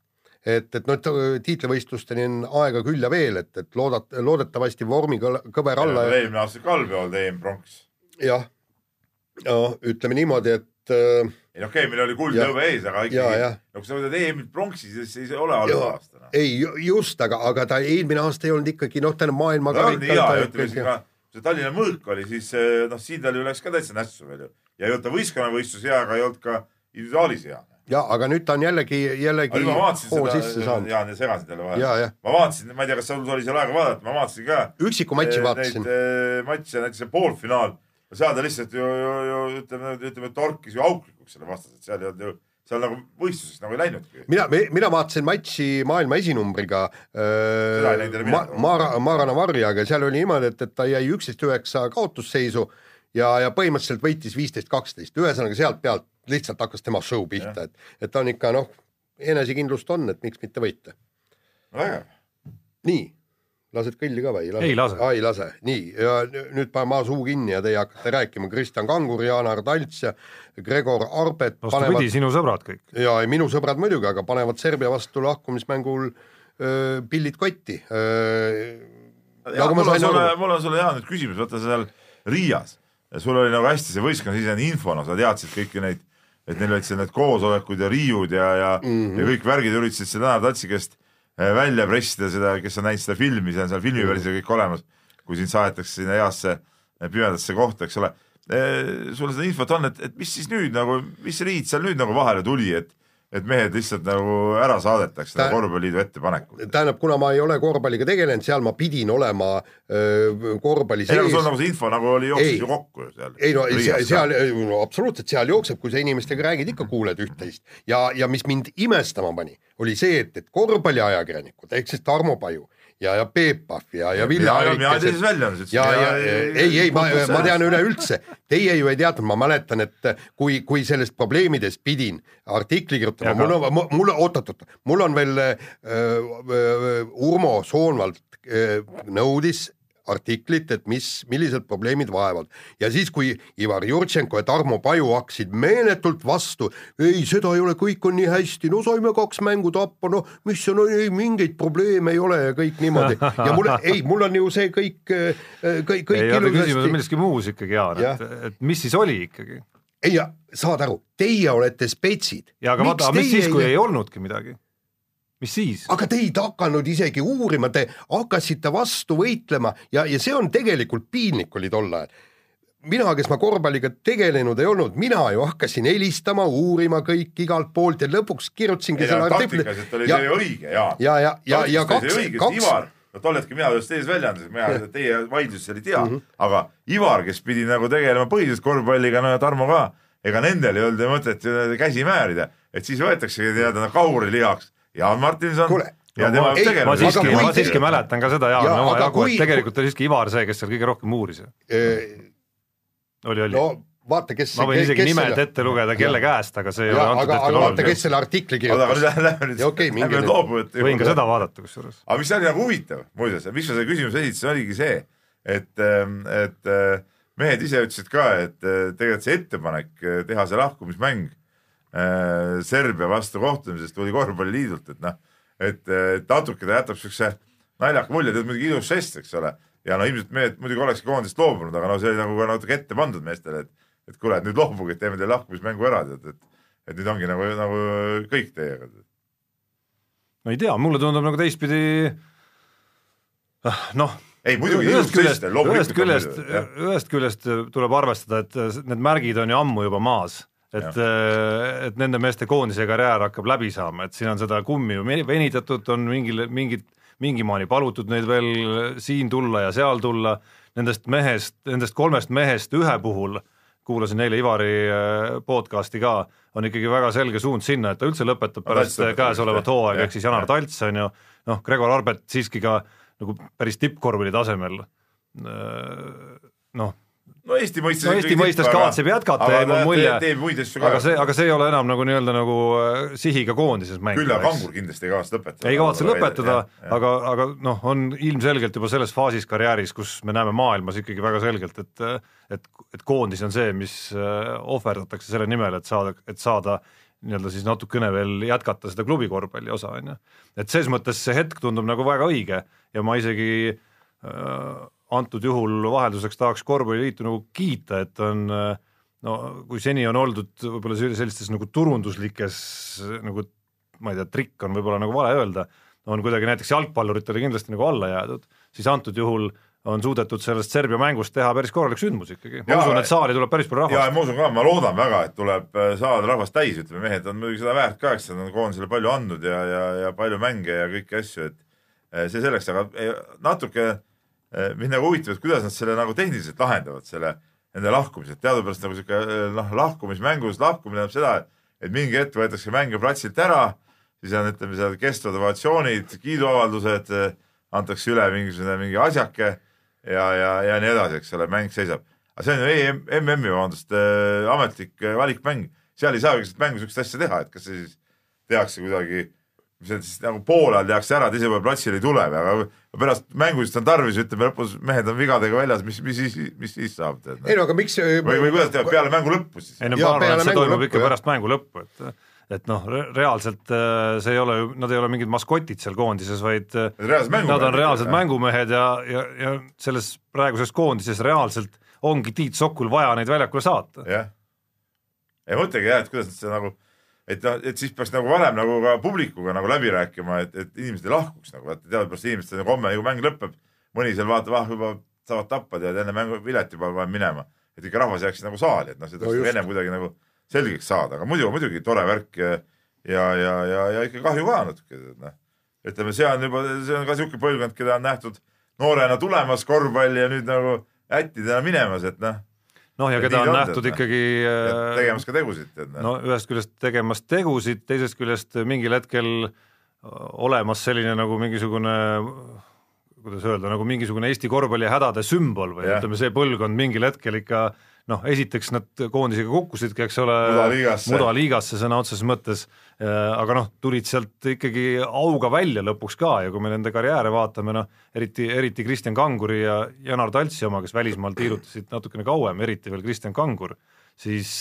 et, et noh, tiitlivõistlusteni on aega küll ja veel, et, et loodat-, loodetavasti vormikõver alla ja eelmine aasta Kalbe olnud EM-pronks. jah, no ütleme niimoodi, et äh, ei noh, okei, meil oli kuld Jah. lõve ees, aga ikkagi no kui sa võtad EM-it pronksi, siis ei ole halb aasta. noh. ei ju- just, aga, aga ta eelmine aasta ei olnud ikkagi noh, on maailma on nii hea ütleme siis ka, see Tallinna mõõk oli siis eh, noh, siin tal ju läks ka täitsa nässu veel ju. ja ei olnud ta võistkonnavõistlus hea, aga ei olnud ka individuaalis hea. Ja aga nüüd ta on jällegi, jällegi ma hoo sisse, saanud. Jaan, segasin talle vahele. ma vaatasin, ma ei tea, kas sul oli seal aega vaadata, ma vaatasin ka. üksiku matši vaatasin. Neid matše, näiteks see poolfinaal, seal ta lihtsalt ju, ju, ju ütleme, ütleme torkis ju auklikuks selle vastaselt, seal ei olnud ju, seal nagu võistluseks nagu ei läinudki. mina, mina vaatasin matši maailma esinumbriga äh, Mara, Mara Navarriaga, seal oli niimoodi, et, et ta jäi üksteist üheksa kaotusseisu ja, ja põhimõtteliselt võitis viisteist, kaksteist, ühesõnaga sealt pealt lihtsalt hakkas tema show pihta, et, et ta on ikka noh, enesekindlust on, et miks mitte võita. vägev. nii, lased kõlli ka või? Ei lase. ei lase, nii ja nü- nüüd panen ma suu kinni ja teie hakkate rääkima, Kristjan Kangur, Jaanar Talts ja Gregor Arbet vastupidi, panevad sinu sõbrad kõik. ja ei, minu sõbrad muidugi, aga panevad Serbia vastu lahkumismängul öö, pillid kotti. nagu mul on sulle, mul on sulle hea nüüd küsimus, vaata seal Riias, sul oli nagu hästi see võistkonnasisene info, no sa teadsid kõiki neid, et neil olid seal need koosolekud ja riiud ja, ja mm. -hmm. ja kõik värgid üritasid seda Tanel Tatsi käest eh, välja pressida seda, kes on näinud seda filmi, see on seal filmiversioon kõik olemas, kui sind saadetakse sinna heasse eh, pimedasse kohta, eks ole. sul seda infot on, et, et mis siis nüüd nagu, mis riid seal nüüd nagu vahele tuli, et et mehed lihtsalt nagu ära saadetakse Ta- korvpalliliidu ettepanekut. tähendab, kuna ma ei ole korvpalliga tegelenud, seal ma pidin olema öö, korvpalli ei, aga sul sees nagu see info nagu oli, jooksis Ei. ju kokku ju seal. ei no seal, seal no, absoluutselt, seal jookseb, kui sa inimestega räägid, ikka kuuled üht-teist ja, ja mis mind imestama pani, oli see, et, et korvpalliajakirjanikud ehk siis Tarmo Paju ja, ja Peep Pahv ja, ja mina Aarik teises väljaandes ja, ja ei, ei, ma, ma tean üleüldse, teie ju ei teadnud, ma mäletan, et kui, kui sellest probleemidest pidin artikli kirjutama, Ja mul on, mul, oot-oot-oot, mul on veel äh, äh, Urmo Soonvald äh, nõudis artiklit, et mis, millised probleemid vaevavad ja siis, kui Ivar Jurtšenko ja Tarmo Paju hakkasid meeletult vastu, ei, seda ei ole, kõik on nii hästi, no saime kaks mängu tappa, no mis on, ei mingeid probleeme ei ole ja kõik niimoodi ja mul, *laughs* ei, mul on ju see kõik, kõik, kõik ei, aga küsimus on ilusasti milleski muus ikkagi, Jaan, et, et mis siis oli ikkagi? ei, saad aru, teie olete spetsid. ja aga vaata, mis siis, kui ei olnudki midagi? Mis siis? aga te ei hakanud isegi uurima, te hakkasite vastu võitlema ja, ja see on tegelikult piinlik oli tol ajal. mina, kes ma korvpalliga tegelenud ei olnud, mina ju hakkasin helistama, uurima kõik igalt poolt ja lõpuks kirjutasingi selle artikli taktikaliselt oli ja see, õige, Jaan. ja, ja, ja, ja kaks, kaks, Ivar, no tol hetkel mina töötasin teises väljaandes, mina teie vaidluses ei tea mm. -hmm. aga Ivar, kes pidi nagu tegelema põhiliselt korvpalliga, no ja Tarmo ka, ega nendel ei olnud ju mõtet käsi määrida, et siis võetaksegi nii-öelda kaurilihaks Jaan Martinson Kuule, ja tema ma- ei, ma siiski, ma siiski mäletan ka seda, Jaan, Jaa, aga omajagu, kui- et tegelikult oli siiski Ivar see, kes seal kõige rohkem uuris. oli, oli no. vaata, kes ma võin isegi kes nimed selle- ette lugeda, kelle käest, aga see ei ole ja, antud aga, hetkel aga vaata, kes oluline. selle artikli kirjutas lähme nüüd Ja okei,, minge lähme nüüd. loobujate võin ka seda vaadata kusjuures. aga mis oli nagu huvitav muuseas, miks ma selle küsimuse esitasin, oligi see, et, et äh, mehed ise ütlesid ka, et äh, tegelikult see ettepanek äh, teha see lahkumismäng äh, Serbia vastu kohtumisest tuli korvpalliliidult, et noh, et, et natuke ta jätab siukse naljaka mulje, on muidugi ilus žest, eks ole, ja no ilmselt mehed muidugi olekski koondist loobunud, aga no see oli nagu ka natuke ette pandud meestele, et et kuule, et nüüd loobuge, teeme teile lahkumismängu ära, tead, et et nüüd ongi nagu, nagu kõik teiega. ma ei tea, mulle tundub nagu teistpidi ah, noh, ei muidugi ilus ühest küljest, ühest küljest, ühest küljest tuleb arvestada, et need märgid on ju ammu juba maas, et, et nende meeste koondise karjäär hakkab läbi saama, et siin on seda kummi ju venitatud, on mingil, mingit, mingimaani palutud neid veel siin tulla ja seal tulla, nendest mehest, nendest kolmest mehest ühe puhul kuulasin eile Ivari äh, podcast'i ka, on ikkagi väga selge suund sinna, et ta üldse lõpetab pärast käesolevat hooaega, ehk siis Janar. Talts on ju, noh, Gregor Arbet siiski ka nagu päris tippkorvpalli tasemel noh, no Eesti mõistes no Eesti mõistes kavatseb jätkata, jäi mul mulje, aga see, aga see ei ole enam nagu nii-öelda nagu äh, sihiga koondises mängida. küll aga Kangur kindlasti ei kavatse lõpetada. ei kavatse lõpetada, aga, aga noh, on ilmselgelt juba selles faasis karjääris, kus me näeme maailmas ikkagi väga selgelt, et et, et koondis on see, mis äh, ohverdatakse selle nimel, et saada, et saada nii-öelda siis natukene veel jätkata seda klubi korvpalli osa, on ju. et ses mõttes see hetk tundub nagu väga õige ja ma isegi äh, antud juhul vahelduseks tahaks korvpalliliitu nagu kiita, et on äh, no kui seni on oldud võib-olla sellistes nagu turunduslikes nagu ma ei tea, trikk on võib-olla nagu vale öelda, on kuidagi näiteks jalgpalluritele kindlasti nagu alla jäädud, siis antud juhul on suudetud sellest Serbia mängust teha päris korralik sündmus ikkagi, ma Jaa, usun, et saali tuleb päris palju ja rahvast. ma usun ka, ma loodan väga, et tuleb äh, saada rahvast täis, ütleme, mehed on muidugi seda väärt ka, eks nad on koondisele palju andnud ja, ja, ja palju mänge ja kõiki asju, et eh, see selleks, aga natuke mind nagu huvitab, et kuidas nad selle nagu tehniliselt lahendavad, selle nende lahkumise, et teadupärast nagu sihuke eh, noh, lahkumismängus lahkumine tähendab seda, et mingi hetk võetakse mängija platsilt ära, siis on, ütleme seal kestvad ovatsioonid, kiiduavaldused, antakse üle mingisugune mingi asjake ja, ja, ja nii edasi, eks ole, mäng seisab. aga see on ju EM, MM-i, vabandust äh,, ametlik äh, valikmäng, seal ei saa sellist mängu sihukest asja teha, et kas see siis tehakse kuidagi, mis see siis nagu poole ajal tehakse ära, teise poole platsile ei tule või, aga pärast mängu siis on tarvis, ütleme lõpus mehed on vigadega väljas, mis, mis siis, mis siis saab tead ei no aga miks või, või kuidas teevad peale mängu lõppu siis? ei no ma arvan, peale et see mängu toimub lõppu, ikka jah. pärast mängu lõppu, et et noh, reaalselt äh, see ei ole ju, nad ei ole mingid maskotid seal koondises, vaid äh, nad on reaalsed mängumehed ja, ja, ja selles praeguses koondises reaalselt ongi Tiit Sokul vaja neid väljakule saata. jah. ja mõtlegi jah, et kuidas nad seda nagu, et noh, et siis peaks nagu varem nagu ka publikuga nagu läbi rääkima, et, et inimesed ei lahkuks nagu, vaata teadupärast inimestel nagu homme ju mäng lõpeb, mõni seal vaatab, ah juba saavad tappa tead enne mängu pilet juba peab minema, et ikka rahvas jääks nagu saali, et noh, see tuleks no ennem kuidagi nagu selgeks saada, aga muidu muidugi tore värk ja, ja, ja, ja, ja ikka kahju ka natuke, noh. ütleme, see on juba, see on ka siuke põlvkond, keda on nähtud noorena tulemas korvpalli ja nüüd nagu ättidena minemas, et noh, noh, ja Ja keda on nähtud tead, ikkagi äh, tegemas ka tegusid, no ühest küljest tegemas tegusid, teisest küljest mingil hetkel olemas selline nagu mingisugune kuidas öelda, nagu mingisugune Eesti korvpalli hädade sümbol või Jah. ütleme, see põlvkond mingil hetkel ikka noh, esiteks nad koondisega kukkusidki, eks ole, Mudaliigasse. sõna otseses mõttes, aga noh, tulid sealt ikkagi auga välja lõpuks ka ja kui me nende karjääre vaatame, noh eriti, eriti Kristjan Kanguri ja Janar Taltsi oma, kes välismaal tiirutasid natukene kauem, eriti veel Kristjan Kangur, siis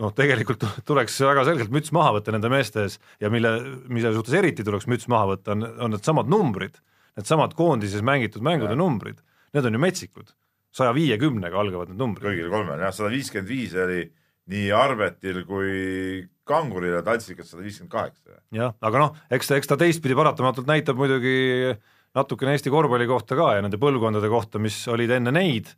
noh, tegelikult tuleks väga selgelt müts maha võtta nende meeste ees ja mille, mille suhtes eriti tuleks müts maha võtta, on, on needsamad numbrid, needsamad koondises mängitud mängude Jah. numbrid, need on ju metsikud, saja viiekümnega algavad need numbrid. kõigil kolmel jah, sada viiskümmend viis oli nii Arvetil kui Kanguril ja Taltsikas sada viiskümmend kaheksa. jah, aga noh, eks eks ta teistpidi paratamatult näitab muidugi natukene Eesti korvpalli kohta ka ja nende põlvkondade kohta, mis olid enne neid,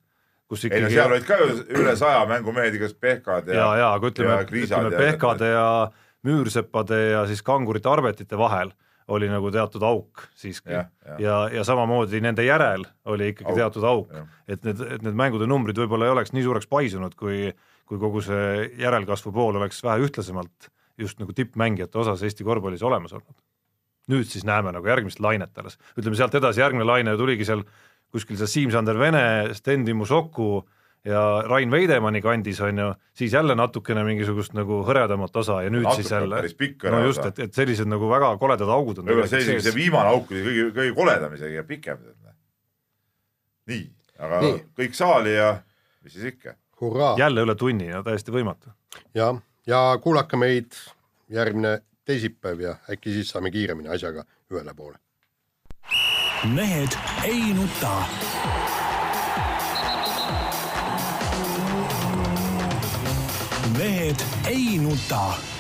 kus ei no ikkagi seal olid ka üle saja mängumehed, igas Pehkad ja, ja, ja aga ütleme ütleme Pehkade ja Müürsepade ja siis Kangurite Arvetite vahel oli nagu teatud auk siiski ja, jah. ja, ja samamoodi nende järel oli ikkagi Auk, teatud auk et need, et need mängude numbrid võib-olla ei oleks nii suureks paisunud, kui kui kogu see järelkasvu pool oleks vähe ühtlasemalt just nagu tippmängijate osas Eesti korvpallis olemas olnud. nüüd siis näeme nagu järgmist lainet alles, ütleme sealt edasi järgmine laine tuligi seal kuskil seal Siim-Sander Vene, Sten Timošoku ja Rain Veidemanni kandis on ju, siis jälle natukene mingisugust nagu hõredamat osa ja nüüd Natuke siis jälle no just, osa. et, et sellised nagu väga koledad augud on võib-olla see tegelikult isegi see viimane auk oli kõige, kõige koledam isegi ja pikem. nii, aga Nii. kõik saali ja mis siis ikka. jälle üle tunni ja täiesti võimatu. ja, ja kuulake meid järgmine teisipäev ja äkki siis saame kiiremini asjaga ühele poole. mehed ei nuta. Mehed ei nuta